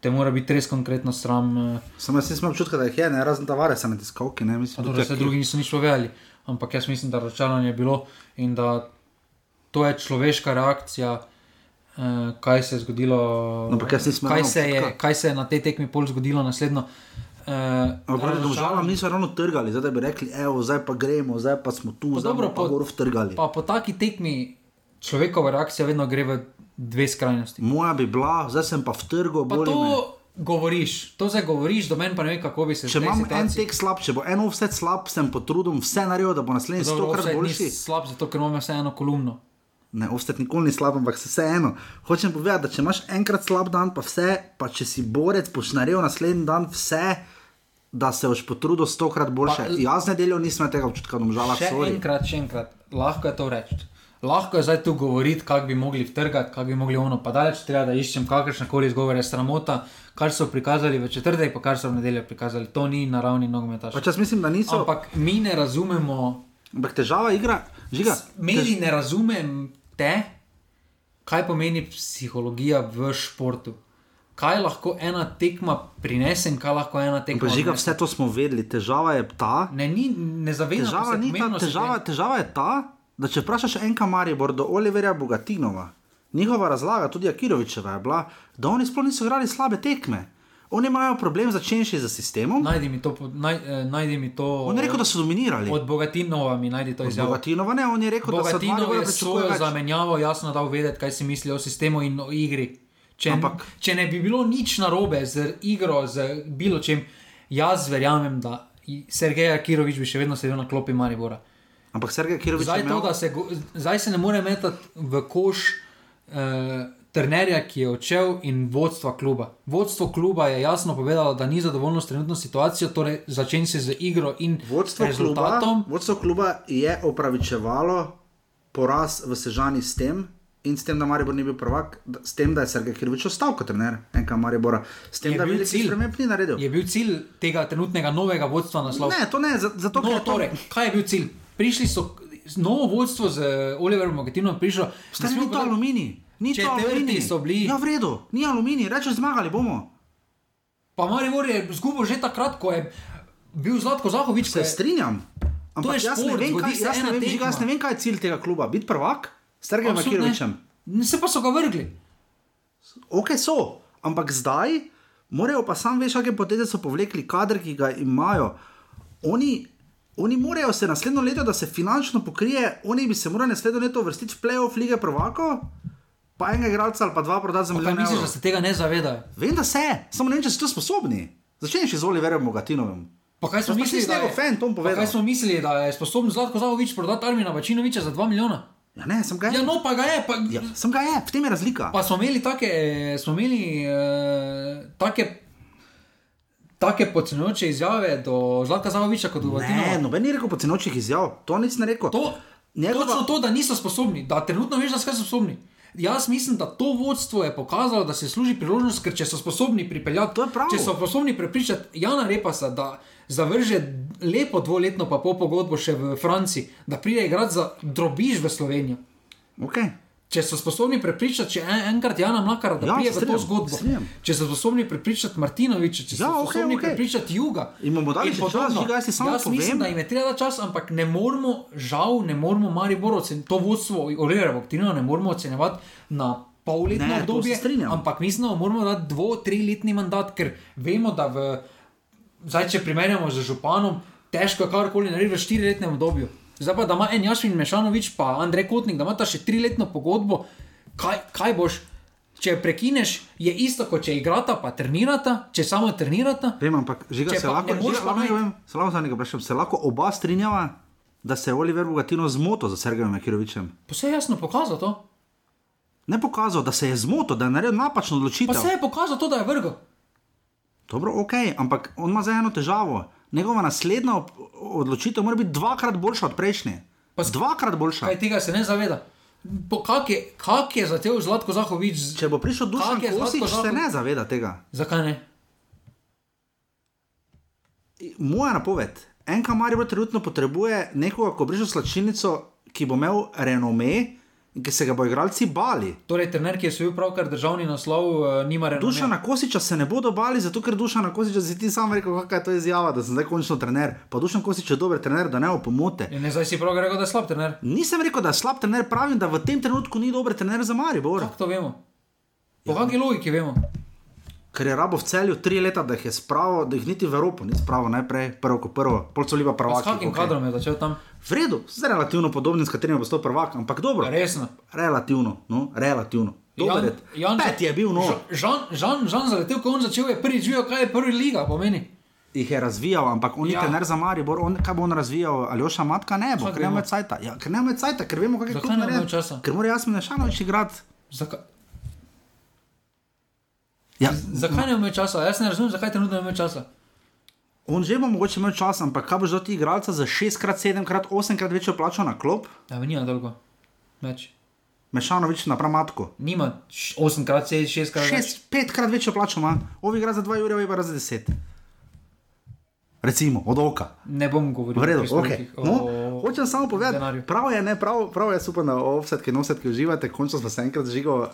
te mora biti res konkretno sram. Uh, Samo jaz nisem imel občutka, da jih je, ne razen tavare, sem na tiskalki, ne mislim, da se drugi niso nič povedali. Ampak jaz mislim, da razočaranje je bilo in da to je človeška reakcija. Uh, kaj se je zgodilo, No, ampak jaz nisem kaj, se je, kaj se je na tej tekmi pol zgodilo naslednjo. Uh, Ampak domžalam niso ravno trgali, zdaj da bi rekli, evo, zdaj pa gremo, zdaj pa smo tu, Pa zdaj dobro, bomo pa po- gor vtrgali. Pa po taki tekmi človekova reakcija vedno gre v dve skrajnosti. Moja bi bila, zdaj sem pa vtrgal, Pa bolj me. to govoriš, to zdaj govoriš, do meni pa ne vem, kako bi se Če v tej imam en situaciji- tek slab, če bo en offset slab, sem potrudil vse naredil, da bo naslednji stokrat boljši. Slab, zato ker imamo vseeno kolumno. Ne, offset nikoli ni slab, ampak se vseeno. Hočem povedati, da če imaš enkrat slab dan, pa vse, pa če si borec, boš naredil naslednji dan vse, da se boš potrudil stokrat boljše. Pa- Jaz nedeljo nisem tega občutka, da žala Še sorry. enkrat, še enkrat, lahko je to reči. Lahko je zdaj tu govoriti, kako bi mogli vtrgati, kako bi mogli ono. Pa daleč treba, da iščem kakršne koli izgovore, sramota, kar so prikazali v četrtek, pa kar so v nedeljo prikazali. To ni naravni nogometaš. Pač jaz mislim, da niso. Ampak mi ne razumemo. Ampak težava igra, žiga. Meni ne razumem te, kaj pomeni psihologija v športu. Kaj lahko ena tekma prinese in kaj lahko ena tekma Pa žiga, vse to smo vedeli. Težava je ta. Ne, ni, ne zavedam Težava, se ta, težava, te- težava je ta, da če vprašaš enka Maribor do Oliverja Bogatinova, njihova razlaga, tudi Akirovičeva je bila, da oni sploh niso igrali slabe tekme. Oni imajo problem začenši z sistemom. Najdi mi to. Naj, eh, najdi mi to On je rekel, da so dominirali. Od Bogatinova mi najdi to izjavo. Bogatinova ne, on je rekel, da so Bogatinov Maribor je pričakuje svojo več. zamenjavo jasno dal vedeti, kaj si misli o sistemu in o igri. Če, Ampak- če ne bi bilo nič narobe z igro, z bilo čim, jaz verjamem, da Sergej Kirovič bi še vedno sedel na klopi Maribora. Ampak Sergej Kirovič Zdaj, imel... to, da se, zdaj se ne more metati v koš uh, trenerja, ki je odšel, in vodstva kluba. Vodstvo kluba je jasno povedalo, da ni zadovoljno s trenutno situacijo, torej začenj se z igro in Vodstvo kluba, rezultatom. vodstvo kluba je opravičevalo poraz v Sežani s tem. In s tem, da Maribor ni bil prvak, s tem, da je Sergej Kirvič ostal kot trener enega Maribora, s tem, Je da bil velikih cilj. sprememb ni naredil. Je bil cilj tega trenutnega novega vodstva naslov? Ne, to ne, za- zato no, ker je to- torej, kaj je bil cilj? Prišli so novo vodstvo z Oliverom Mogatinom, prišlo. Stari, ni to aluminij. Ni to Četrti aluminij. so bili. Ja, v redu, ni aluminij, rečeš zmagali bomo. Pa Maribor je zgubil že takrat, ko je bil Zlatko Zahovič. Se strinjam. Ampak je jaz ne šport, vem, kaj, se jaz, ne vem, tekma. jaz ne vem, kaj je cilj tega kluba. Biti prvak s Sergejem Absolutno ne. Kirovičem. Se pa so ga vrgli. Ok, so, ampak zdaj morajo pa sam veš, kakšne poteze so povlekli, kader, ki ga imajo. Oni, oni morajo se naslednjo leto, da se finančno pokrije, oni bi se morali naslednjo leto vrstiti v playoff lige prvako, pa enega igralca ali pa dva prodati za milijon. misliš, evrov. da se tega ne zavedajo? Vem, da se, samo ne vem, če so to sposobni. Začneš z Oliverjem Mogatinovim. Pa kaj smo pa mislili, nisem da je, fan, to bom povedal. kaj smo mislili, da je sposoben Zlatko Zahovič prodati Armina Vačinoviča za 2 milijona? Ja, ne, sem ga je. Ja, no, pa ga je. Pa, ja, sem ga je, v tem je razlika. Pa smo imeli take, smo imeli, uh, take, take podcenjujoče izjave do Zlatka Zahoviča kot do Ne, Vatinova. noben ni rekel pocenočih izjav, to nic ne rekel. To, Njegova- Točno to, da niso sposobni, da trenutno veš, da so sposobni. Jaz mislim, da to vodstvo je pokazalo, da se služi priložnost, ker če so sposobni pripeljati, če so sposobni prepričati Jana Repasa, da zavrže lepo dvoletno pa pol pogodbo še v Franciji, da pride igrati za drobiž v Slovenijo. Okay. Če so sposobni prepričati, če en, enkrat Jana Mlakara, da Ja, pride se v to zgodbo, strinjam. če so sposobni prepričati Martinoviča, če so Ja, okej, sposobni okay, okay. prepričati Juga. In bomo dali še čas, Žiga, jaz ti samo Jaz mislim, povem. da jim je treba čas, ampak ne moramo, žal, ne moramo Maribor oceniti, to vodstvo, Orera Voktina, ne moramo ocenjevati na polletno obdobje, ampak mislim, da moramo dati dvo, triletni mandat, ker vemo, da v, zdaj, če primerjamo z županom, težko je karkoli narediti v štiriletnem obdobju. Zdaj pa, da ima en Jašvin Mešanovič, pa Andrej Kotnik, da imata še triletno pogodbo, kaj, kaj boš? Če prekineš, je isto, kot če igrata, pa trenirata, če samo trenirata. Vem, ampak Če se pa lahko, pa lahko, najti- vem, se lahko, zadnjega vprašam, se lahko oba strinjava, da se je Oliver Bogatino zmotil za Sergejem Kirovičem. Pa se je jasno pokazal to. Ne pokazal, da se je zmotil, da je naredil napačno Pa odločitev. se je pokazal to, da je vrgel. Dobro, ok, ampak on ima zdaj eno težavo. Njegova naslednja odločitev mora biti dvakrat boljša od prejšnje. Pa dvakrat boljša. Kaj tega se ne zaveda. Po- Kak je, kak je zatev Zlatko Zahovič? z- Če bo prišel Dušan kak je Zlatko Kosič, se Zahovič- ne zaveda tega. Zakaj ne? Moja napoved, enka Maribor trenutno potrebuje nekoga, ko briše slačilnico, ki bo imel renome ki se ga bo igralci bali. Torej, trener, ki je svoj pravkar državni naslov, uh, nima renomija. Dušana Kosiča se ne bodo bali, zato ker Dušana Kosiča si ti sam rekel, kakšna je to izjava, da sem zdaj končno trener. Pa Dušan Kosič je dober trener, da ne opomote. In ne zdaj si prav rekel, da je slab trener. Nisem rekel, da je slab trener, pravim, da v tem trenutku ni dober trener za Maribor. Kako to vemo? Po ja. kakšni logiki vemo? Ker je rabo v celju tri leta, da jih je spravo, da jih niti v Evropo ni spravo, najprej prvo kot prvo, pol so liba Pa S kakim okay. kadrom je začel tam? V redu, zdaj relativno podobni, s katerim bo postal prvak, ampak dobro. Resno. Relativno, no, relativno. Dober je. Jan, Pet je bil, no. Žan, Žan, Žan zaletel, ko on začel, je prvi živel, kaj je prvi liga pomeni. Jih je razvijal, ampak on je Ja. trener za Maribor, on, kaj bo on razvijal, Aljoša Matka ne bo, Kako ker nema vemo? cajta. Ja, ker nema cajta, ker vemo, kaj je ne bo naredil. Ker mora Jasmin Nešanovič igrati. Zakaj? Ja, Zakaj ne imel časa? Jaz ne razumem, zakaj trenutno ne imel časa. On že bo mogoče imel čas, ampak kaj boš dal ti igralca za 6x, 7x, 8x večjo plačo na klop? Ja, nima toliko. Več. Mešanovič napram matko. Nima 8krat, 6krat. Šest, petkrat večjo plačo ima, ovi igra za 2 ure, ovi pa za 10. Recimo, od oka. Ne bom govoril V redu, o prispevkih, okay. no, o hočem samo povedati, denarju. prav je, ne, prav, prav je super na offsetke in offsetke uživate, končno smo se enkrat žigo uh,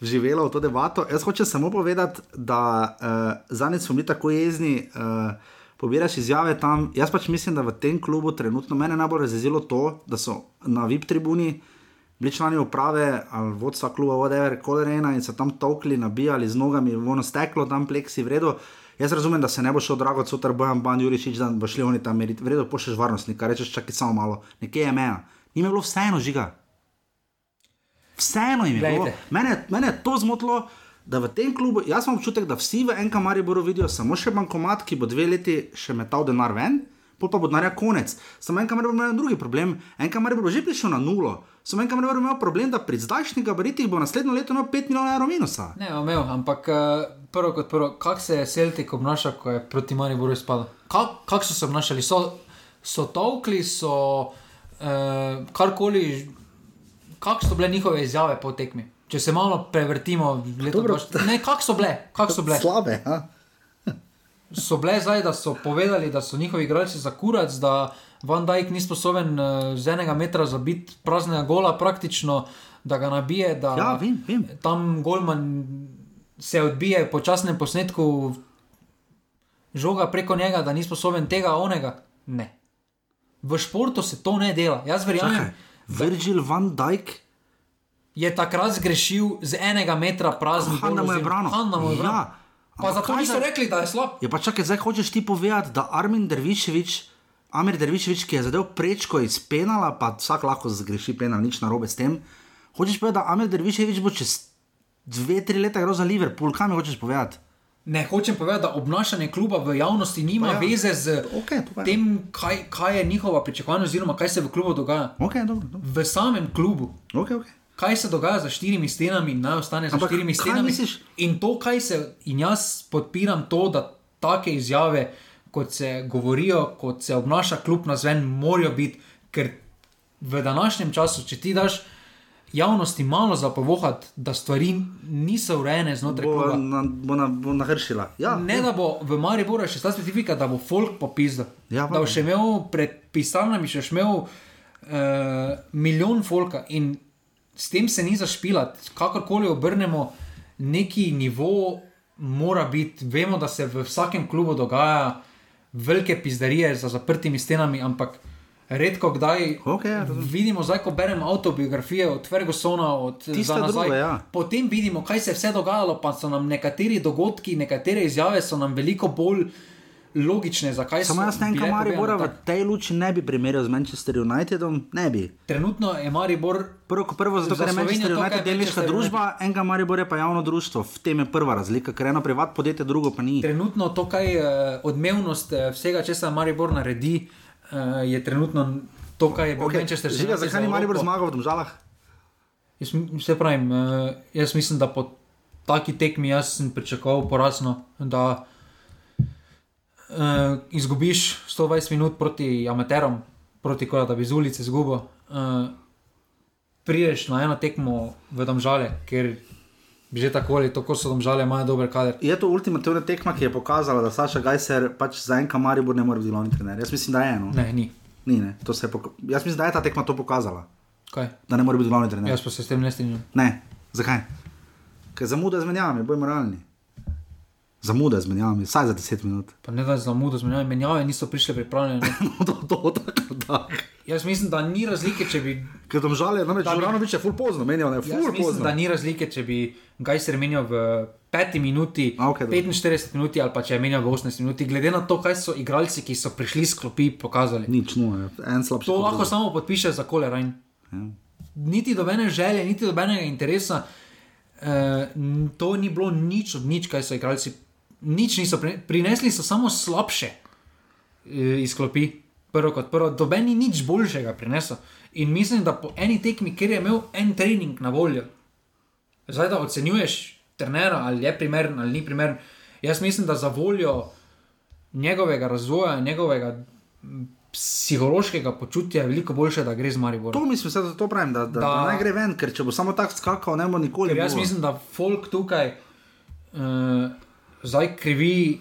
vživeli v to debato. Jaz hočem samo povedati, da uh, zadnjič smo bili tako jezni, uh, pobiraš izjave tam. Jaz pač mislim, da v tem klubu trenutno mene najbolj razjezilo to, da so na VIP tribuni bili člani uprave ali vodstva kluba, whatever, kolerena in se tam tokli, nabijali z nogami, vono steklo, tam pleksi vredo. Jaz razumem, da se ne bo šel drago, cotar bojem, ban Jurišič, da bo šli oni tam meriti, vredo pošlješ varnostnika, rečeš čakaj samo malo, nekje je meja. Ni bilo vseeno žiga. Vseeno jim je bilo. Mene, mene je to zmotilo, da v tem klubu, jaz imam občutek, da vsi v enem Mariboru vidijo samo še bankomat, ki bo dve leti še metal denar ven, pol pa bo denarja konec. Samo en Maribor ima drugi problem, en Maribor bo že prišel na nulo. Samo en Maribor ima problem, da pri zdajšnjih gabaritih bo naslednjo leto imel 5 milijonov evrov minusa. Ne, omejil, ampak uh, prvo kot prvo, kako se je Celtic obnašal, ko je proti Mariboru izpadal? Kako kak so se obnašali? So, so tolkli, so uh, karkoli, kakšne so bile njihove izjave po tekmi? Če se malo prevrtimo, kako so bile? Kak so bile? Slabe. Ha? So bile zdaj, da so povedali, da so njihovi igralci za kurac, da Van Dijk ni sposoben uh, z enega metra zabiti praznega gola, praktično, da ga nabije. Da ja, vem, vem. Tam Golman se odbije po časnem posnetku, žoga preko njega, da ni sposoben tega, onega. Ne. V športu se to ne dela. Jaz verjamem. Virgil van Dijk je takrat zgrešil z enega metra praznih gol. Hanna mu je brano. Hanna mu je brano. Ja. Pa zato niso rekli, da je slab. Ja, pa čakaj, zdaj hočeš ti povedati, da Armin Derviševič, Amir Derviševič, ki je zadev prečko iz penala, pa vsak lahko zgreši penal, nič narobe s tem. Hočeš povedati, da Amir Derviševič bo čez dve, tri leta gre za Liverpool, kaj mi hočeš povedati? Ne hočem povedati, da obnašanje kluba v javnosti nima ja. veze z okay, tem, kaj, kaj je njihova pričakovanja, oziroma kaj se v klubu dogaja. Okay, dobro, dobro. V samem klubu. Okay, okay. Kaj se dogaja za štirimi stenami, naj ostane za Ampak štirimi stenami. misliš? In to, kaj se, in jaz podpiram to, da take izjave, kot se govorijo, kot se obnaša klub na zven, morajo biti, ker v današnjem času, če ti daš javnosti malo zapovohati, da stvari niso urejene znotraj Bo, kluba. na, bo, na, bo nahršila. Ja, Ne, da bo v Mariboru še ta specifika, da bo folk popisal. Ja, da bo še imel pred pisarnami, še imel uh, milijon folka in s tem se ni zašpilati. Kakorkoli obrnemo, neki nivo mora biti. Vemo, da se v vsakem klubu dogaja velike pizdarije za zaprtimi stenami, ampak. Redko kdaj okay, ja, vidimo, zdaj, ko beremo autobiografije od Fergusona, od nazaj, druge, ja. potem vidimo, kaj se je vse dogajalo, pa so nam nekateri dogodki, nekatere izjave so nam veliko bolj logične. Zakaj Samo so jaz ne vem, bile kaj Maribora v tej luči ne bi primerjal z Manchester Unitedom, ne bi. Trenutno je Maribor. Prvo, prvo zato, Za ker je Manchester to, United delniška Manchester družba, enega Maribor je pa javno društvo. V tem je prva razlika, ker eno privat podjetje, drugo pa ni. Trenutno to, kaj je odmevnost eh, vsega, česar Maribor naredi, eh, je trenutno to, kar je bilo Okay. Manchester City zakaj za ni Maribor zmagal v Domžalah? Jaz se pravim, eh, jaz mislim, da po taki tekmi jaz sem pričakoval porazno, da uh, izgubiš 120 minut proti amaterom, proti kola, da bi z ulice izgubil. Uh, prideš na eno tekmo v Domžale, ker že tako ali tako so Domžale, imajo dober kader. Je to ultimativna tekma, ki je pokazala, da Saša Gajser pač za enka Maribor ne more biti glavni trener. Jaz mislim, da je eno. Ne, ni. ni ne. Jaz mislim, da je ta tekma to pokazala. Kaj? Da ne more biti glavni trener. Jaz pa se s tem ne strinjam. Ne, zakaj? Ker zamuda z menjavami, boj moralni. Zamuda z menjavami, vsaj za 10 minut. Pa ne da za mudo zmenjave, menjave niso prišle pripravljene. No, to, to, tako da. Jaz mislim, da ni razlike, če bi. Ker tam žale, namreč Da bi- Žuranovič je full pozno, menjal je full mislim, pozno. da ni razlike, če bi Gajser menjal v 5 minuti, A, dobro. 45 minuti ali pa če je menjal v 18 minuti, glede na to, kaj so igralci, ki so prišli s klopi, pokazali. Nič, no, je. en slabši. To kot lahko drugi. samo podpiše za kolerajn. Ja. Niti dobene želje, niti dobenega interesa. Uh, to ni bilo nič od nič, kaj so igralci. Nič niso pri, prinesli, so samo slabše uh, iz klopi. Prvo kot prvo, doben ni nič boljšega prinesel. In mislim, da po eni tekmi, ker je imel en trening na voljo, zdaj da ocenjuješ trenera, ali je primeren ali ni primeren. Jaz mislim, da za voljo njegovega razvoja, njegovega psihološkega počutja je veliko boljše, da gre z Mariborom. To mislim, da to pravim, da, da, da. Da- naj gre ven, ker če bo samo tako skakal, ne bo nikoli. Jaz bilo. mislim, da folk tukaj uh, zdaj krivi,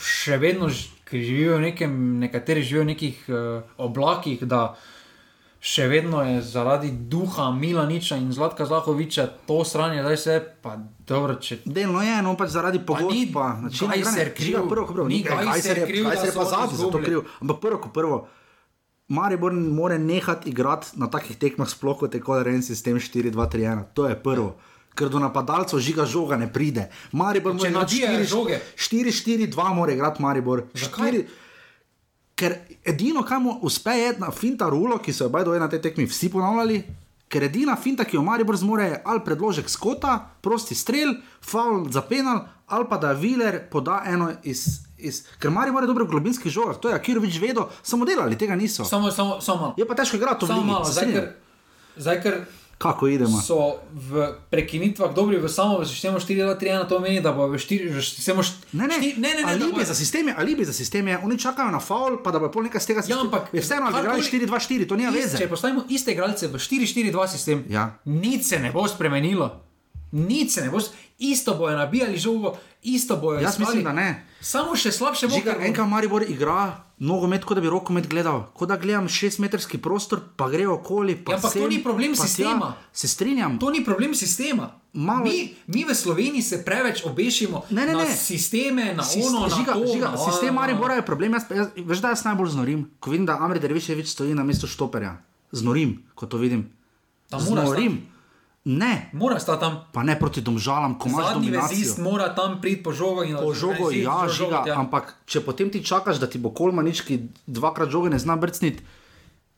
še vedno ki živijo v nekem, nekateri živijo v nekih uh, oblakih, da še vedno je zaradi duha Milaniča in Zlatka Zahoviča to stranje, zdaj se pa dobro, če. Delno je, no pač zaradi pogodb, pa načina Gajser igranja. kriv. Prvo, prvo, Ni Gajser, Gajser je, kriv, Gajser je pa zadnji za to kriv. Ampak prvo, prvo, Maribor mora nehati igrati na takih tekmah, sploh kot je kolerent sistem 4-2-3-1. To je prvo. Ker do napadalcev žiga žoga ne pride. Maribor mora imeti 4-4-2, mora igrati Maribor. Štiri... Ker edino, kar mu uspe, je na finta rulo, ki so jo bajdo na tej tekmi vsi ponavljali. Ker edina finta, ki jo Maribor zmore, je ali predložek skota, prosti strel, faul za penal, ali pa da Viler poda eno iz. Iz, ker Marijo mora dobro v globinskih žogah, to je Akirovič vedel, samo delali, tega niso. Samo, samo, samo. Je pa težko igrati. Zdaj, ker, zdaj, ker Kako idemo? So v prekinitvah dobri, v samo v sistemu 4-3-1, to pomeni, da bo v 4-3-1. Ne, ne, štir, ne, ne, ne, alibi za sisteme, alibi za sisteme, oni čakajo na faul, pa da bo pol nekaj z tega ja, ampak, je vseeno, da igrajo 4-2-4, to nima veze. Če postavimo iste igralce v 4-4-2 sistem, ja. nič se ne bo spremenilo. Nič se ne bo, isto bojo nabijali žogo, isto bojo. Jaz ispali. mislim, da ne. Samo še slabše bo. Enka Maribor igra nogomet, kot da bi rokomet gledal, kot da gledam šestmetrski prostor, pa gre okoli. Pa ja, ampak sem, to ni problem sistema. Tja, se strinjam. To ni problem sistema. Malo... Mi, mi v Sloveniji se preveč obešimo ne, ne, ne. na sisteme, na Sist ono, žiga, na to. Žiga, na sistem Maribora je problem. Jaz, jaz, veš, da jaz najbolj znorim, ko vidim, da Amri Derviševič stoji na mestu štoperja. Znorim, ko to vidim. Znorim. Ne. Mora sta tam. Pa ne proti domžalam, ko imaš Zadnji dominacijo. vezist mora tam priti po žogo in Po žogo, ja, žiga, ja. ampak če potem ti čakaš, da ti bo kolmanič, ki dvakrat žoge ne zna brcniti,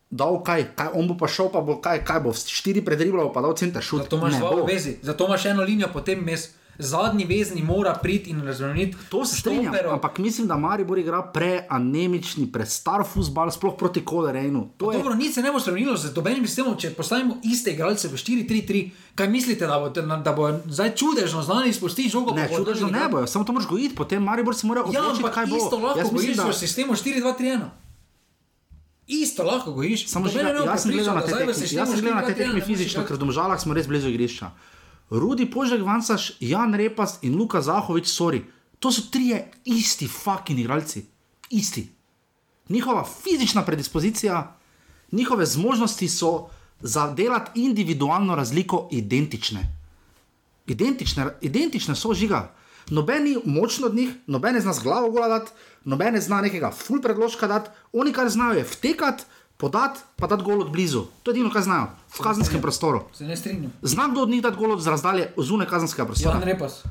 dal kaj, kaj, on bo pa šel, pa bo kaj, kaj bo, štiri predriblal, pa dal center šut. Zato imaš dva vezi, zato imaš eno linijo, potem mes. Zadnji vezni mora priti in razumeti. To se strinjam, ampak mislim, da Maribor igra preanemični, prestar futbal, sploh proti Kolerejnu. Je... Dobro, nič se ne bo spremenilo z dobenim sistemom, če postavimo iste igralce v 4-3-3. Kaj mislite, da bo, da bo zdaj čudežno znani izpustiti žogo? Ne, čudežno ne bojo, samo to moraš gojiti, potem Maribor se mora odločiti, ja, kaj bo. Isto lahko Jaz gojiš da... v sistemu 4-2-3-1. Isto lahko gojiš. Samo že jaz sem gledal na te tekme, jaz sem gledal na te tekme fizično, ker v domžalah smo res blizu igrišča. Rudi Požek, Vansaš, Jan Repas in Luka Zahovič, sorry. To so trije isti fucking igralci. Isti. Njihova fizična predispozicija, njihove zmožnosti so za delati individualno razliko identične. Identične, identične so žiga. Noben ni močen od njih, noben ne zna z glavo gledati, noben ne zna nekega full predložka dati, oni kar znajo je vtekati, podati, pa dati gol od blizu. To je edino, kar znajo v kazenskem prostoru. Se ne strinjam. Znam kdo od njih dati gol od razdalje zunaj kazenskega prostora. Jan Repas.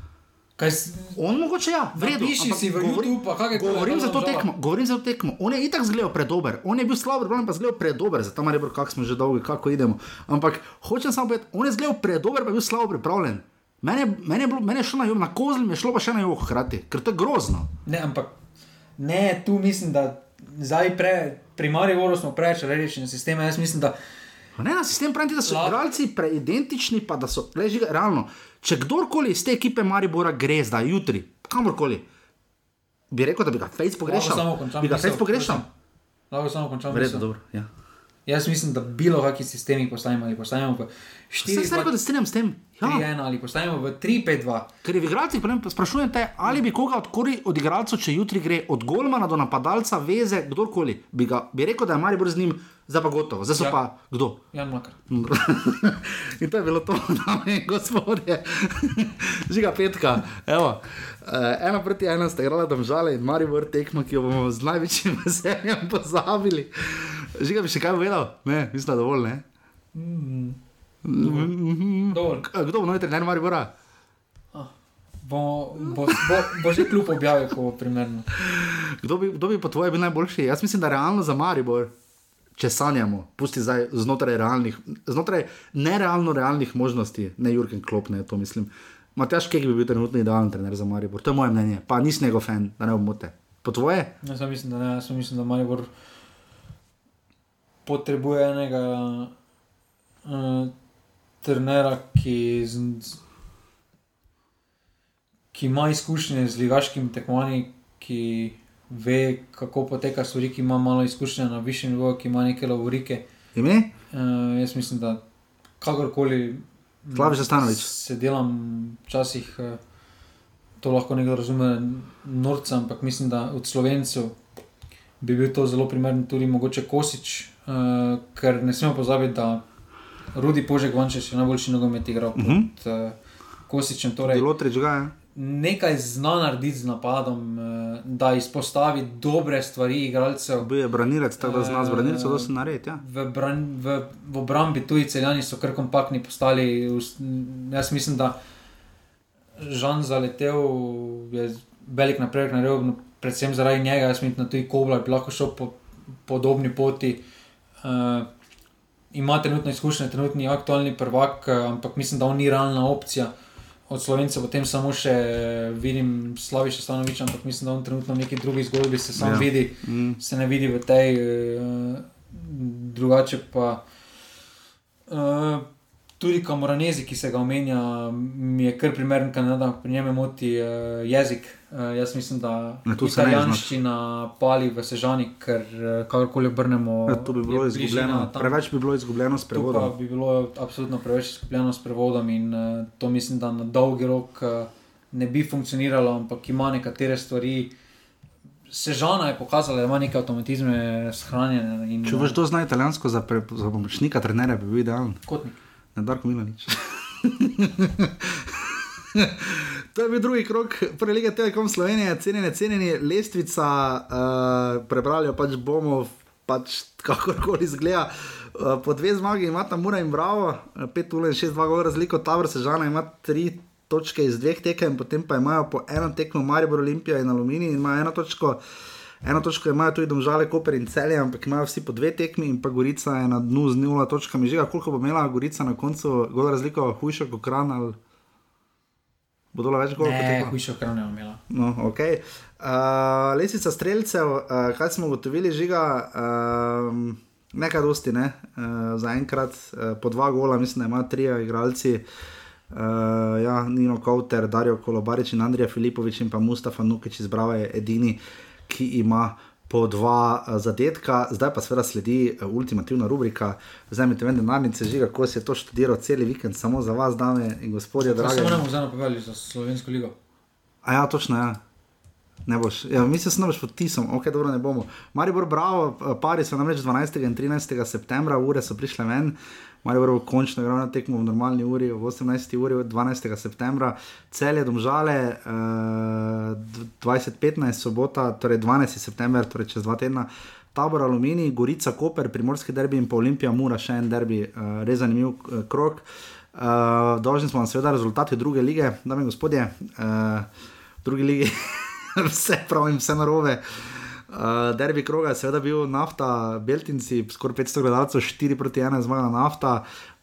Kaj. On mogoče ja, vredno. Piši si v YouTube, pa kaj govorim za to tekmo. Govorim za to tekmo. On je itak zgledal predober. On je bil slab, on pa zgledal predober. Zato mar je bil, kak smo že dolgi, kako idemo. Ampak hočem samo povedati, on je zgledal predober, pa je bil slabo pripravljen. Mene, mene, je bilo, mene je šlo na jug, na kozlim je šlo pa še na jug hkrati, ker to je grozno. Ne, ampak ne, tu mislim, da zdaj pre, pri Mariboru smo preveč rečeni sisteme. Jaz mislim, da. Ne na sistem pravi, da so igralci preidentični, pa da so leži realno. Če kdorkoli iz te ekipe Maribora gre zdaj, jutri, kamorkoli, bi rekel, da bi ga Facebook pogrešal. Bi ga Facebook pogrešal. Lahko samo končam. Verjetno dobro. Ja. Jaz mislim, da bilo kakšni sistemi postavimo ali postavimo v 4. Vse se reče, da strinjam s tem. Ja. 3-1 ali postavimo v 3-5-2. Ker je v igralcih, sprašujem te, ali bi koga od, od igralcev, če jutri gre od Golmana do napadalca, veze, kdorkoli, bi, ga, bi rekel, da je Maribor z njim, zdaj pa gotovo, zdaj so ja. pa kdo? Jan Makar. in to je bilo to, dame in gospodje. Žiga petka, evo. Uh, ena proti ena sta igrala domžale in Maribor tekmo, ki jo bomo z največjim veseljem pozabili. Žiga bi še kaj povedal? Ne, mislim, da dovolj, ne? Mm. Kdo bo novi trener Maribora? Bo, bo, bo, bo že kljub objavil, ko bo primerno. Kdo bi, kdo bi po tvoje bil najboljši? Jaz mislim, da realno za Maribor, če sanjamo, pusti zdaj znotraj realnih, znotraj nerealno realnih možnosti, ne Jurgen Klop, ne to mislim. Matjaš Kek bi bil trenutno idealen trener za Maribor, to je moje mnenje, pa nisi njegov fan, da ne omote. Po tvoje? Jaz mislim, da ne, jaz mislim, da Maribor potrebuje enega. Uh, trenera, ki, z, ki ima izkušnje z ligaškimi tekmovanji, ki ve, kako poteka stvari, ki ima malo izkušnje na višjem nivoju, ki ima neke lavorike. Ime? Uh, jaz mislim, da kakorkoli. Slavi se stanovič. Se delam včasih, uh, to lahko nekdo razume, norca, ampak mislim, da od slovencev bi bil to zelo primeren tudi mogoče Kosič, uh, ker ne smemo pozabiti, da. Rudi Požek, Vančeš je najboljši nogomet igral uh -huh. pod uh, Kosičem. Torej, Lotrič ga je. Nekaj zna narediti z napadom, uh, da izpostavi dobre stvari igralcev. Bil je branilec, tako da zna z branilcem to narediti. Ja. V, bran, v, v obrambi tuji celjani so kar kompaktni postali. Jaz mislim, da Žan zaletel je velik napredek naredil, predvsem zaradi njega. Jaz mislim, da tudi Kobla bi lahko šel po podobni poti. Uh, ima trenutno izkušnje, trenutni aktualni prvak, ampak mislim, da on ni realna opcija. Od Slovencev potem samo še vidim Slaviša Stanoviča, ampak mislim, da on trenutno v neki drugi zgodbi se sam ja. vidi, mm. se ne vidi v tej, uh, drugače pa. Uh, tudi kamoranezi, ki se ga omenja, mi je kar primeren kandidat, pri njem moti uh, jezik. Uh, jaz mislim, da je to italijanščina pali v sežani, ker uh, kakorkoli obrnemo. Ja, to bi bilo izgubljeno. Preveč bi bilo izgubljeno s prevodom. To bi bilo absolutno preveč izgubljeno s prevodom in uh, to mislim, da na dolgi rok uh, ne bi funkcioniralo, ampak ima nekatere stvari. Sežana je pokazala, da ima neke avtomatizme shranjene. Če boš to znal italijansko za, za pomočnika, trenerja, bi bil idealen. Kotnik na Darku Milanič. to je bil drugi krok, prvi lige Telekom Slovenije, cenjene, cenjene, lestvica, uh, prebrali pač bomo, pač kakorkoli izgleda. Uh, po dve zmagi ima tam Mura in Bravo, 5 ur in 6, 2 gora razliko, Tabor Sežana ima 3 točke iz dveh tekem, potem pa imajo po eno tekmo Maribor Olimpija in Aluminij in ima eno točko. Eno točko imajo tudi domžale, Koper in celje, ampak imajo vsi po dve tekmi in pa Gorica je na dnu z nula točkami. Že koliko bo imela Gorica na koncu, gola razlika, hujša kot kran ali bo dolo več gola? Ne, hujša kot kran je imela. No, ok. Uh, lesica streljcev, uh, kaj smo ugotovili, žiga. Uh, Nekaj dosti, ne? uh, zaenkrat uh, po dva gola, mislim, da imajo tri igralci. Uh, ja, Nino Kauter, Darijo Kolobarič in Andrija Filipovič in pa Mustafa Nukič izbrava je edini, ki ima po dva uh, zadetka, zdaj pa seveda sledi uh, ultimativna rubrika. Zdaj mi te vem, denarnice žiga, kako si je to študiral cel vikend, samo za vas, dame in gospodje. Kaj se moramo zdaj napovedati za slovensko ligo? A ja, točno je. Ja. Ne boš, ja, mislim, da se ne boš podpisal, ok, dobro, ne bomo. Maribor, bravo, pari so namreč 12. in 13. septembra, ure so prišle ven. Uh, Marijo Vrbo končno igra na tekmo v normalni uri, v 18. uri, 12. septembra, cel je domžale, uh, 2015, sobota, torej 12. september, torej čez dva tedna. Tabor Aluminij, Gorica, Koper, Primorski derbi in pa Olimpija, Mura, še en derbi, uh, res zanimiv uh, krok. Uh, Dolžni smo vam seveda rezultate druge lige, dame in gospodje, uh, druge lige, vse pravim, vse narobe. Uh, Uh, derbi kroga je seveda bil nafta, Beltinci, skoraj 500 gledalcev, 4 proti 1 zmaga nafta,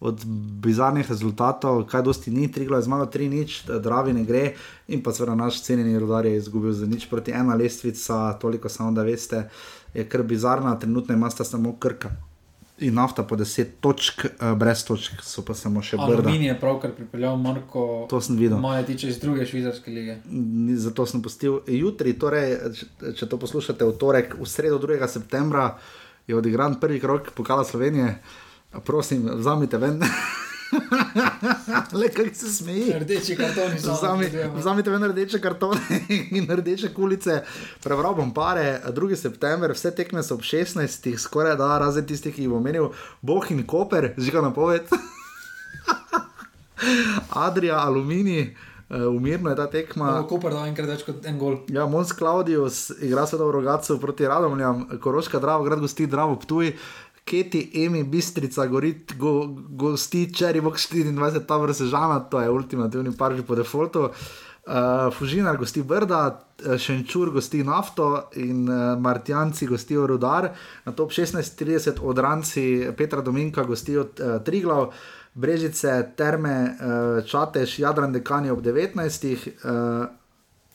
od bizarnih rezultatov, kaj dosti ni, 3 gledalcev zmaga, 3 nič, dravi ne gre. In pa seveda naš cenjeni rodar je izgubil za nič proti 1 lestvica, toliko samo da veste, je kar bizarna, trenutno ima sta samo krka in nafta po 10 točk, uh, brez točk, so pa samo še brda. Aluminij je pravkar pripeljal Marko. To sem videl. Moje tiče iz druge švicarske lige. Zato sem postil jutri, torej, če to poslušate v torek, v sredo 2. septembra je odigran prvi krok pokala Slovenije. Prosim, vzamite ven. Le kaj se smeji. Rdeči kartoni. Vzamite ven rdeče kartone in rdeče kulice. Prebral bom pare, 2. september, vse tekme so ob 16. skoraj da, razen tistih, ki jih bom menil, Boh in Koper, žiga na poved. Adrija, aluminij. Uh, umirno je ta tekma. No, Koper da enkrat več kot en gol. Ja, Mons Claudius igra se dobro Rogacu proti Radomljam, Koroška Drava, grad gosti Dravo Ptuj. Keti, Emi, Bistrica, Gorit, go, Gosti, Cherry Box 24, ta vrsta žana, to je ultimativni parži po defaultu. Uh, Fužinar gosti Brda, eh, Šenčur gosti Nafto in uh, Martijanci gostijo Rudar, na top 16:30 odranci Petra Dominka gostijo uh, Triglav, Brežice, Terme, uh, Čatež, Jadran Dekani ob 19. Uh,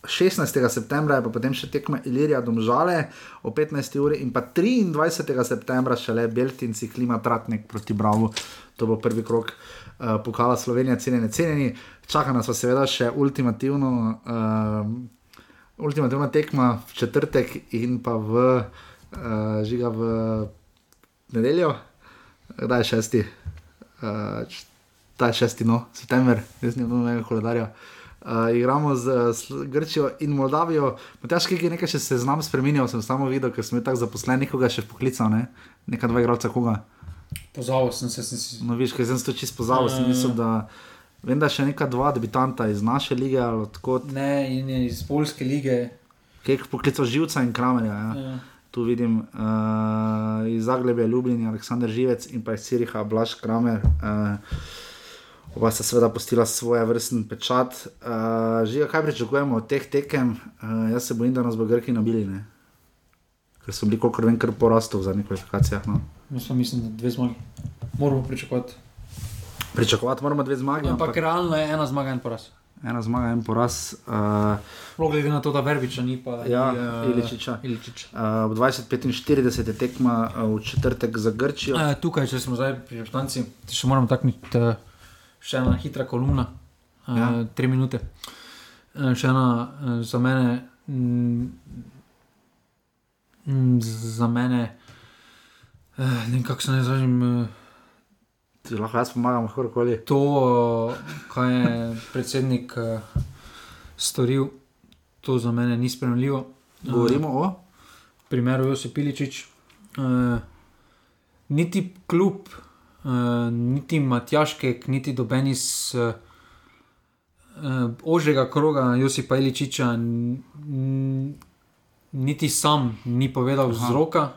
16. septembra je pa potem še tekma Ilirija Domžale o 15. uri in pa 23. septembra še le Beltinci, klima Tratnik proti Bravo. To bo prvi krok uh, pokala Slovenije, cenjeni, cenjeni. Čaka nas pa seveda še ultimativno, uh, ultimativna tekma v četrtek in pa v uh, žiga v nedeljo, kdaj je šesti, uh, ta je šesti, no, september, jaz nimam nobenega koledarja. Uh, igramo z, z Grčijo in Moldavijo. Težko je nekaj, če se znam spremenil, sem samo videl, ker sem tako zaposlen, nekoga še poklical, ne? nekaj dva igralca koga. Pozval sem se, sem si. No, viš, ker sem se to čisto pozval, sem mislil, da Vem, da je še neka dva debitanta iz naše lige ali odkot. Ne, in iz polske lige. Kaj poklical živca in kramerja. Ja. Ja. Tu vidim uh, iz Zagreba, Ljubljana, Aleksandr Živec in pa iz Ciriha, Blaž Kramer. Uh, Oba sta seveda postila svoje vrstne pečat. Uh, Žiga, kaj pričakujemo od teh tekem? Uh, jaz se bojim, da nas bo Grki nabili, ne? ker so bili, kolikor vem, kar porastov v zadnjih kvalifikacijah. No. Mislim, mislim, da dve zmagi. Moramo pričakovati. Pričakovati moramo dve zmagi. Ampak, ampak realno je ena zmaga in poraz. Ena zmaga in poraz. Uh, glede na to, da Verbiča ni pa. Ja, uh, Iličiča. Iličič. Uh, v 2045 je tekma uh, v četrtek za Grčijo. Uh, tukaj, če smo zdaj pri Španci, še moramo takniti. Uh, še ena hitra kolumna, uh, ja. tri minute. Uh, še ena uh, za mene, mm, za mene, uh, ne vem kako se naj izrazim. Uh, Lahko jaz pomagam, kako koli. To, kar je predsednik uh, storil, to za mene ni spremljivo. Govorimo uh, o primeru Josip Piličič. Uh, niti kljub uh, niti Matjaške, niti doben iz uh, uh, ožjega kroga Josipa Iličiča, niti sam ni povedal vzroka.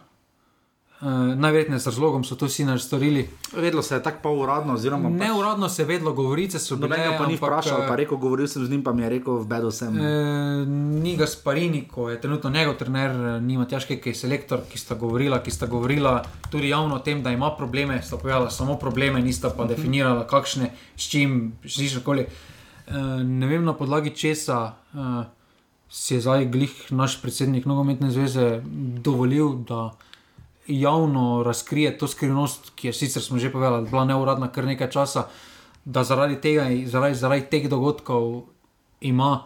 Uh, najverjetneje z razlogom so to vsi naš storili. Vedlo se je tako pa uradno, oziroma pač... neuradno se je vedlo, govorice so bile. Nobenega pa ni vprašal, pa rekel, govoril sem z njim, pa mi je rekel, v bedu sem. Uh, ni ga sparini, ko je trenutno njegov trener, nima težke, ki je selektor, ki sta govorila, ki sta govorila tudi javno o tem, da ima probleme, sta povedala samo probleme, nista pa uh mhm. -huh. definirala, kakšne, s čim, slišali koli. Uh, ne vem na podlagi česa. Uh, Si je zdaj glih naš predsednik nogometne zveze dovolil, da javno razkrije to skrivnost, ki je sicer smo že povedali, bila neuradna kar nekaj časa, da zaradi tega, zaradi, zaradi teh dogodkov ima.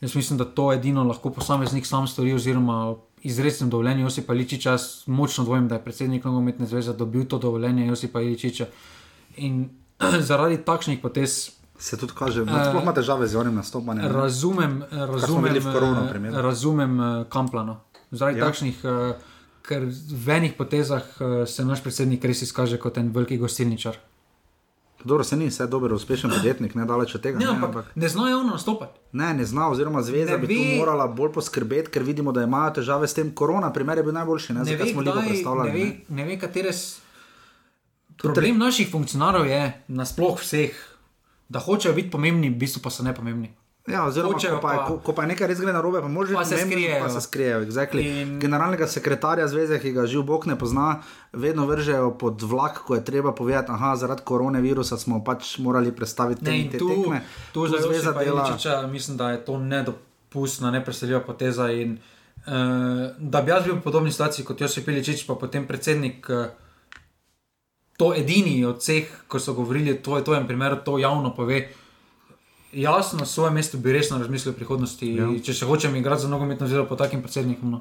Jaz mislim, da to edino lahko posameznik sam stori, oziroma izrecnem dovoljenju Josipa Ličiča. Jaz močno dvomim, da je predsednik nogometne zveze dobil to dovoljenje Josipa Ličiča. In zaradi takšnih potez. Se tudi kaže, da uh, ima težave z javnim nastopanjem. Razumem, razumem, korona, razumem uh, Kamplano. Zaradi ja. takšnih uh, ker v enih potezah uh, se naš predsednik res izkaže kot en veliki gostilničar. Dobro, se ni vse dobro, uspešen podjetnik, ne daleč od tega. Ne, ne, ampak, ne zna javno nastopati. Ne, ne zna, oziroma zveza ne bi tu morala bolj poskrbeti, ker vidimo, da imajo težave s tem. Korona, primer je bil najboljši, ne, ne zakaj smo jih predstavljali. Ne ve, ne ve, katere. Problem naših funkcionarjev je, nasploh vseh, da hočejo biti pomembni, v bistvu pa so nepomembni. Ja, oziroma, ko pa, pa, ko, ko pa nekaj res gre na robe, pa, pa se skrijejo. Se skrijejo exactly. In... Generalnega sekretarja zveze, ki ga živ Bog ne pozna, vedno vržejo pod vlak, ko je treba povedati, da zaradi koronavirusa smo pač morali predstaviti te, te tu, tekme. Tu za zveza dela. Iličiča, mislim, da je to nedopustna, nepreseljiva poteza. In, uh, da bi jaz bil v podobni situaciji kot Josip Iličič, pa potem predsednik. Uh, To edini od vseh, ko so govorili, to je to en primer, to javno pove. Uh, Jasno, na svojem mestu bi resno razmislil o prihodnosti. Ja. Če se hočem igrati za nogometno zelo pod takim predsednikom. No.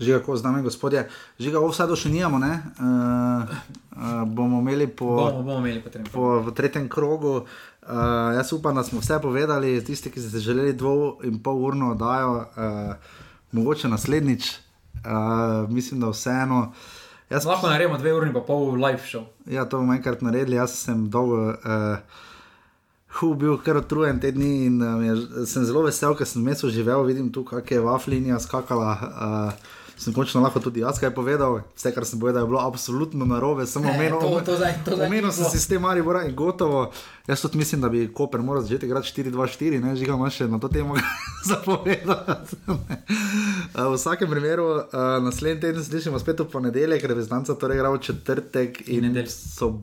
Žiga, ko znamo, gospodje, žiga, vse do še nijamo, ne? Uh, uh, bomo imeli po, bomo, bomo imeli po, po v tretjem krogu. Uh, jaz upam, da smo vse povedali, tisti, ki ste želeli dvo in pol urno oddajo, uh, mogoče naslednjič. Uh, mislim, da vseeno. Jaz lahko naredimo dve uri in pol live show. Ja, to bomo enkrat naredili, jaz sem dolgo. Uh, hu, bil kar utrujen te dni in um, je, sem zelo vesel, ker sem mesto živel, vidim tu, kako je vaflinja skakala. Uh, Sem končno lahko tudi jaz kaj povedal, vse, kar sem povedal, je bilo absolutno narobe, samo omenil sem sistem ali bora in gotovo. Jaz tudi mislim, da bi Koper moral začeti igrati 4-2-4, ne žiga imaš še na to temo zapovedati. v vsakem primeru, uh, naslednji teden slišimo spet v ponedeljek, ker je znanca torej igral četrtek in, in nedeljo.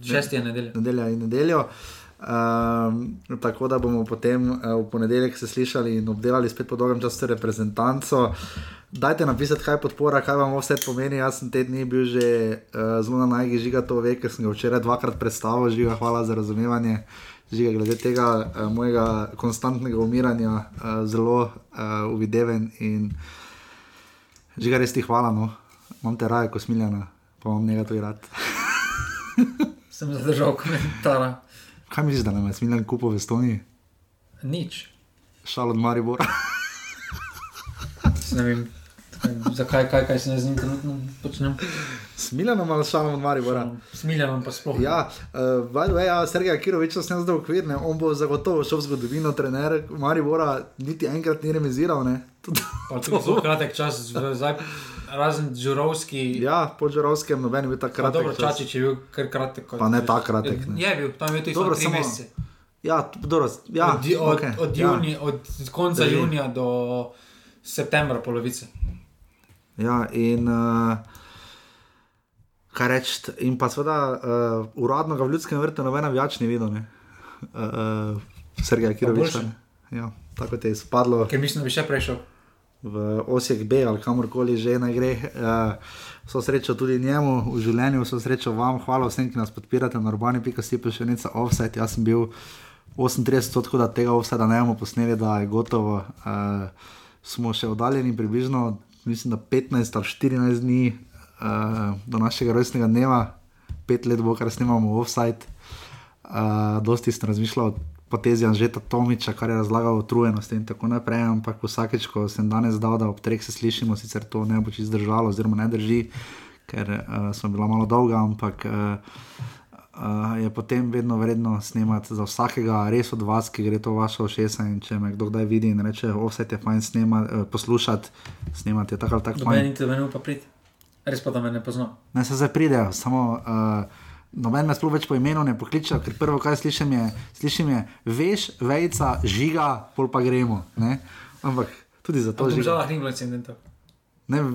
Šesti je nedeljo. Nedelja in nedeljo. Um, tako da bomo potem uh, v ponedeljek se slišali in obdelali spet po dolgem času reprezentanco. Dajte napisati, kaj je podpora, kaj vam vse pomeni. Jaz sem te dni bil že uh, zelo na najgi žiga to ve, ker sem ga včeraj dvakrat predstavil. Žiga, hvala za razumevanje. Žiga, glede tega uh, mojega konstantnega umiranja, uh, zelo uh, uvideven in žiga, res ti hvala. No. Imam te raje, ko smiljena, pa imam njega tudi rad. sem zadržal komentar. Kaj misliš, da nam je smiljen kupo v Estoniji? Nič. Šal od Maribora. ne vem, Zakaj, kaj, kaj se ne z njim trenutno počnem? Smiljeno malo šalom od Maribora. Smiljeno pa sploh. Ja, uh, ja Sergej Kirovič, sem zdaj okvirne, on bo zagotovo šel v zgodovino, trener Maribora niti enkrat ni remiziral. Pa tudi zelo kratek čas, zdaj, razen Žurovski. Ja, po Žurovskem noben je bil tako kratek. Dobro, Čačič je bil kar kratek. Pa ne tako kratek. Ne. Je bil, tam je bil tudi dobro, samo mesece. Ja, dobro, ja, od, od, okay, od, juni, ja. od konca Drži. junija do septembra, polovice. Ja, in uh, kaj reči, in pa seveda uh, uradno ga v ljudskem vrtu nobena več ni videl, uh, uh, Sergej Kirovič. Ja, tako je spadlo. Ker mislim, da bi še prešel. V Osijek B ali kamorkoli že naj gre. Uh, so srečo tudi njemu v življenju, so srečo vam, hvala vsem, ki nas podpirate na urbani.si, pa še nekaj offset. Jaz sem bil 38 odkud tega offseta, ne bomo posneli, da je gotovo. Uh, smo še oddaljeni približno mislim, da 15 ali 14 dni uh, do našega rojstnega dneva, pet let bo, kar snimamo offside. Uh, dosti sem razmišljal potezi Anžeta Tomiča, kar je razlagal o utrujenosti in tako naprej, ampak vsakeč, ko sem danes dal, da ob treh se slišimo, sicer to ne bo čisto zdržalo, oziroma ne drži, ker uh, smo bila malo dolga, ampak. Uh, uh, je potem vedno vredno snemati za vsakega, res od vas, ki gre to vaše ošesa. Če me kdo kdaj vidi in reče, vse je fajn snema, uh, poslušati, snemati je tako ali tako. Noben niti ne upa priti, res pa da me ne pozna. Ne se zdaj pridejo, samo. Uh, Noben me sploh več po imenu ne pokliče, ker prvo, kar slišim, je, slišim je, veš, vejca, žiga, pol pa gremo. Ne? Ampak tudi za to že. Žal, ni bilo incidentov.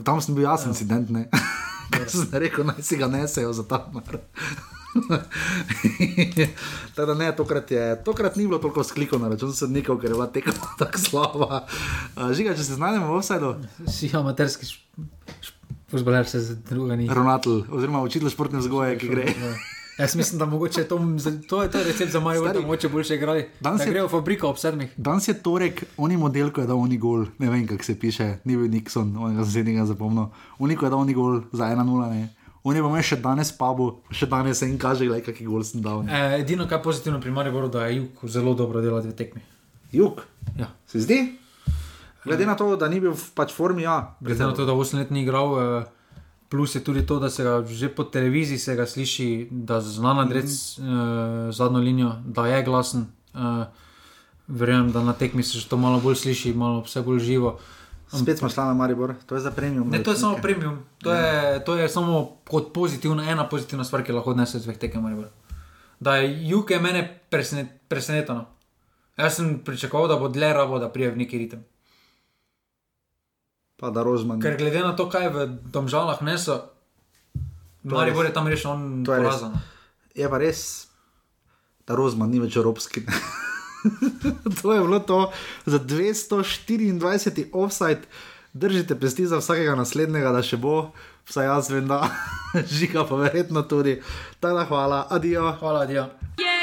Tam sem bil jaz ja. incident, ne. Ker sem rekel, naj si ga nesejo za ta mar. Teda ne, tokrat, je, tokrat ni bilo toliko sklikov na račun sodnikov, ker je bila tekma tako slaba. Žiga, če se znajdemo v offsajdu. Si amaterski športnik, se z druga ni. Ronatl, oziroma učitelj športne vzgoje, ki gre. Jaz mislim, da mogoče to, to je to recept za moje vrte, mogoče boljše igrali. Danes je grejo v fabriko ob sedmih. Danes je torek, oni model, ko je dal oni gol, ne vem, kako se piše, ni bil Nixon, on ga zadnjega zapomnil. Oni, ko je dal oni gol za 1-0, ne. Oni bomo še danes pa bo, še danes se jim kaže, kakšen gol sem dal. E, edino, kar je pozitivno pri Mariboru, da je jug zelo dobro delal dve tekmi. Jug? Ja. Se zdi? Glede na to, da ni bil v pač formi, ja. Glede na to, da 8 let ni igral, eh, plus je tudi to, da se ga že po televiziji sliši, da zna nadrec mm -hmm. uh, zadnjo linijo, da je glasen. Uh, verjamem, da na tekmi se to malo bolj sliši, malo vse bolj živo. Spet smo šli na Maribor, to je za premium. Ne, to je samo premium, to, ja. je, to je samo kot pozitivna, ena pozitivna stvar, ki lahko odnese zveh tekem Maribor. Da je UK mene presenet, presenetilo. Jaz sem pričakoval, da bo dlje rabo, da prije v neki ritem. Pa da rozman. Ker glede na to, kaj v domžalah neso, Maribor je tam rešil, on je porazan. Je pa res, da rozman ni več evropski. to je bilo to za 224 offside, držite pesti za vsakega naslednjega, da še bo, vsaj jaz vem, da žiga pa verjetno tudi. Tako da hvala, adijo. Hvala, adijo. Jer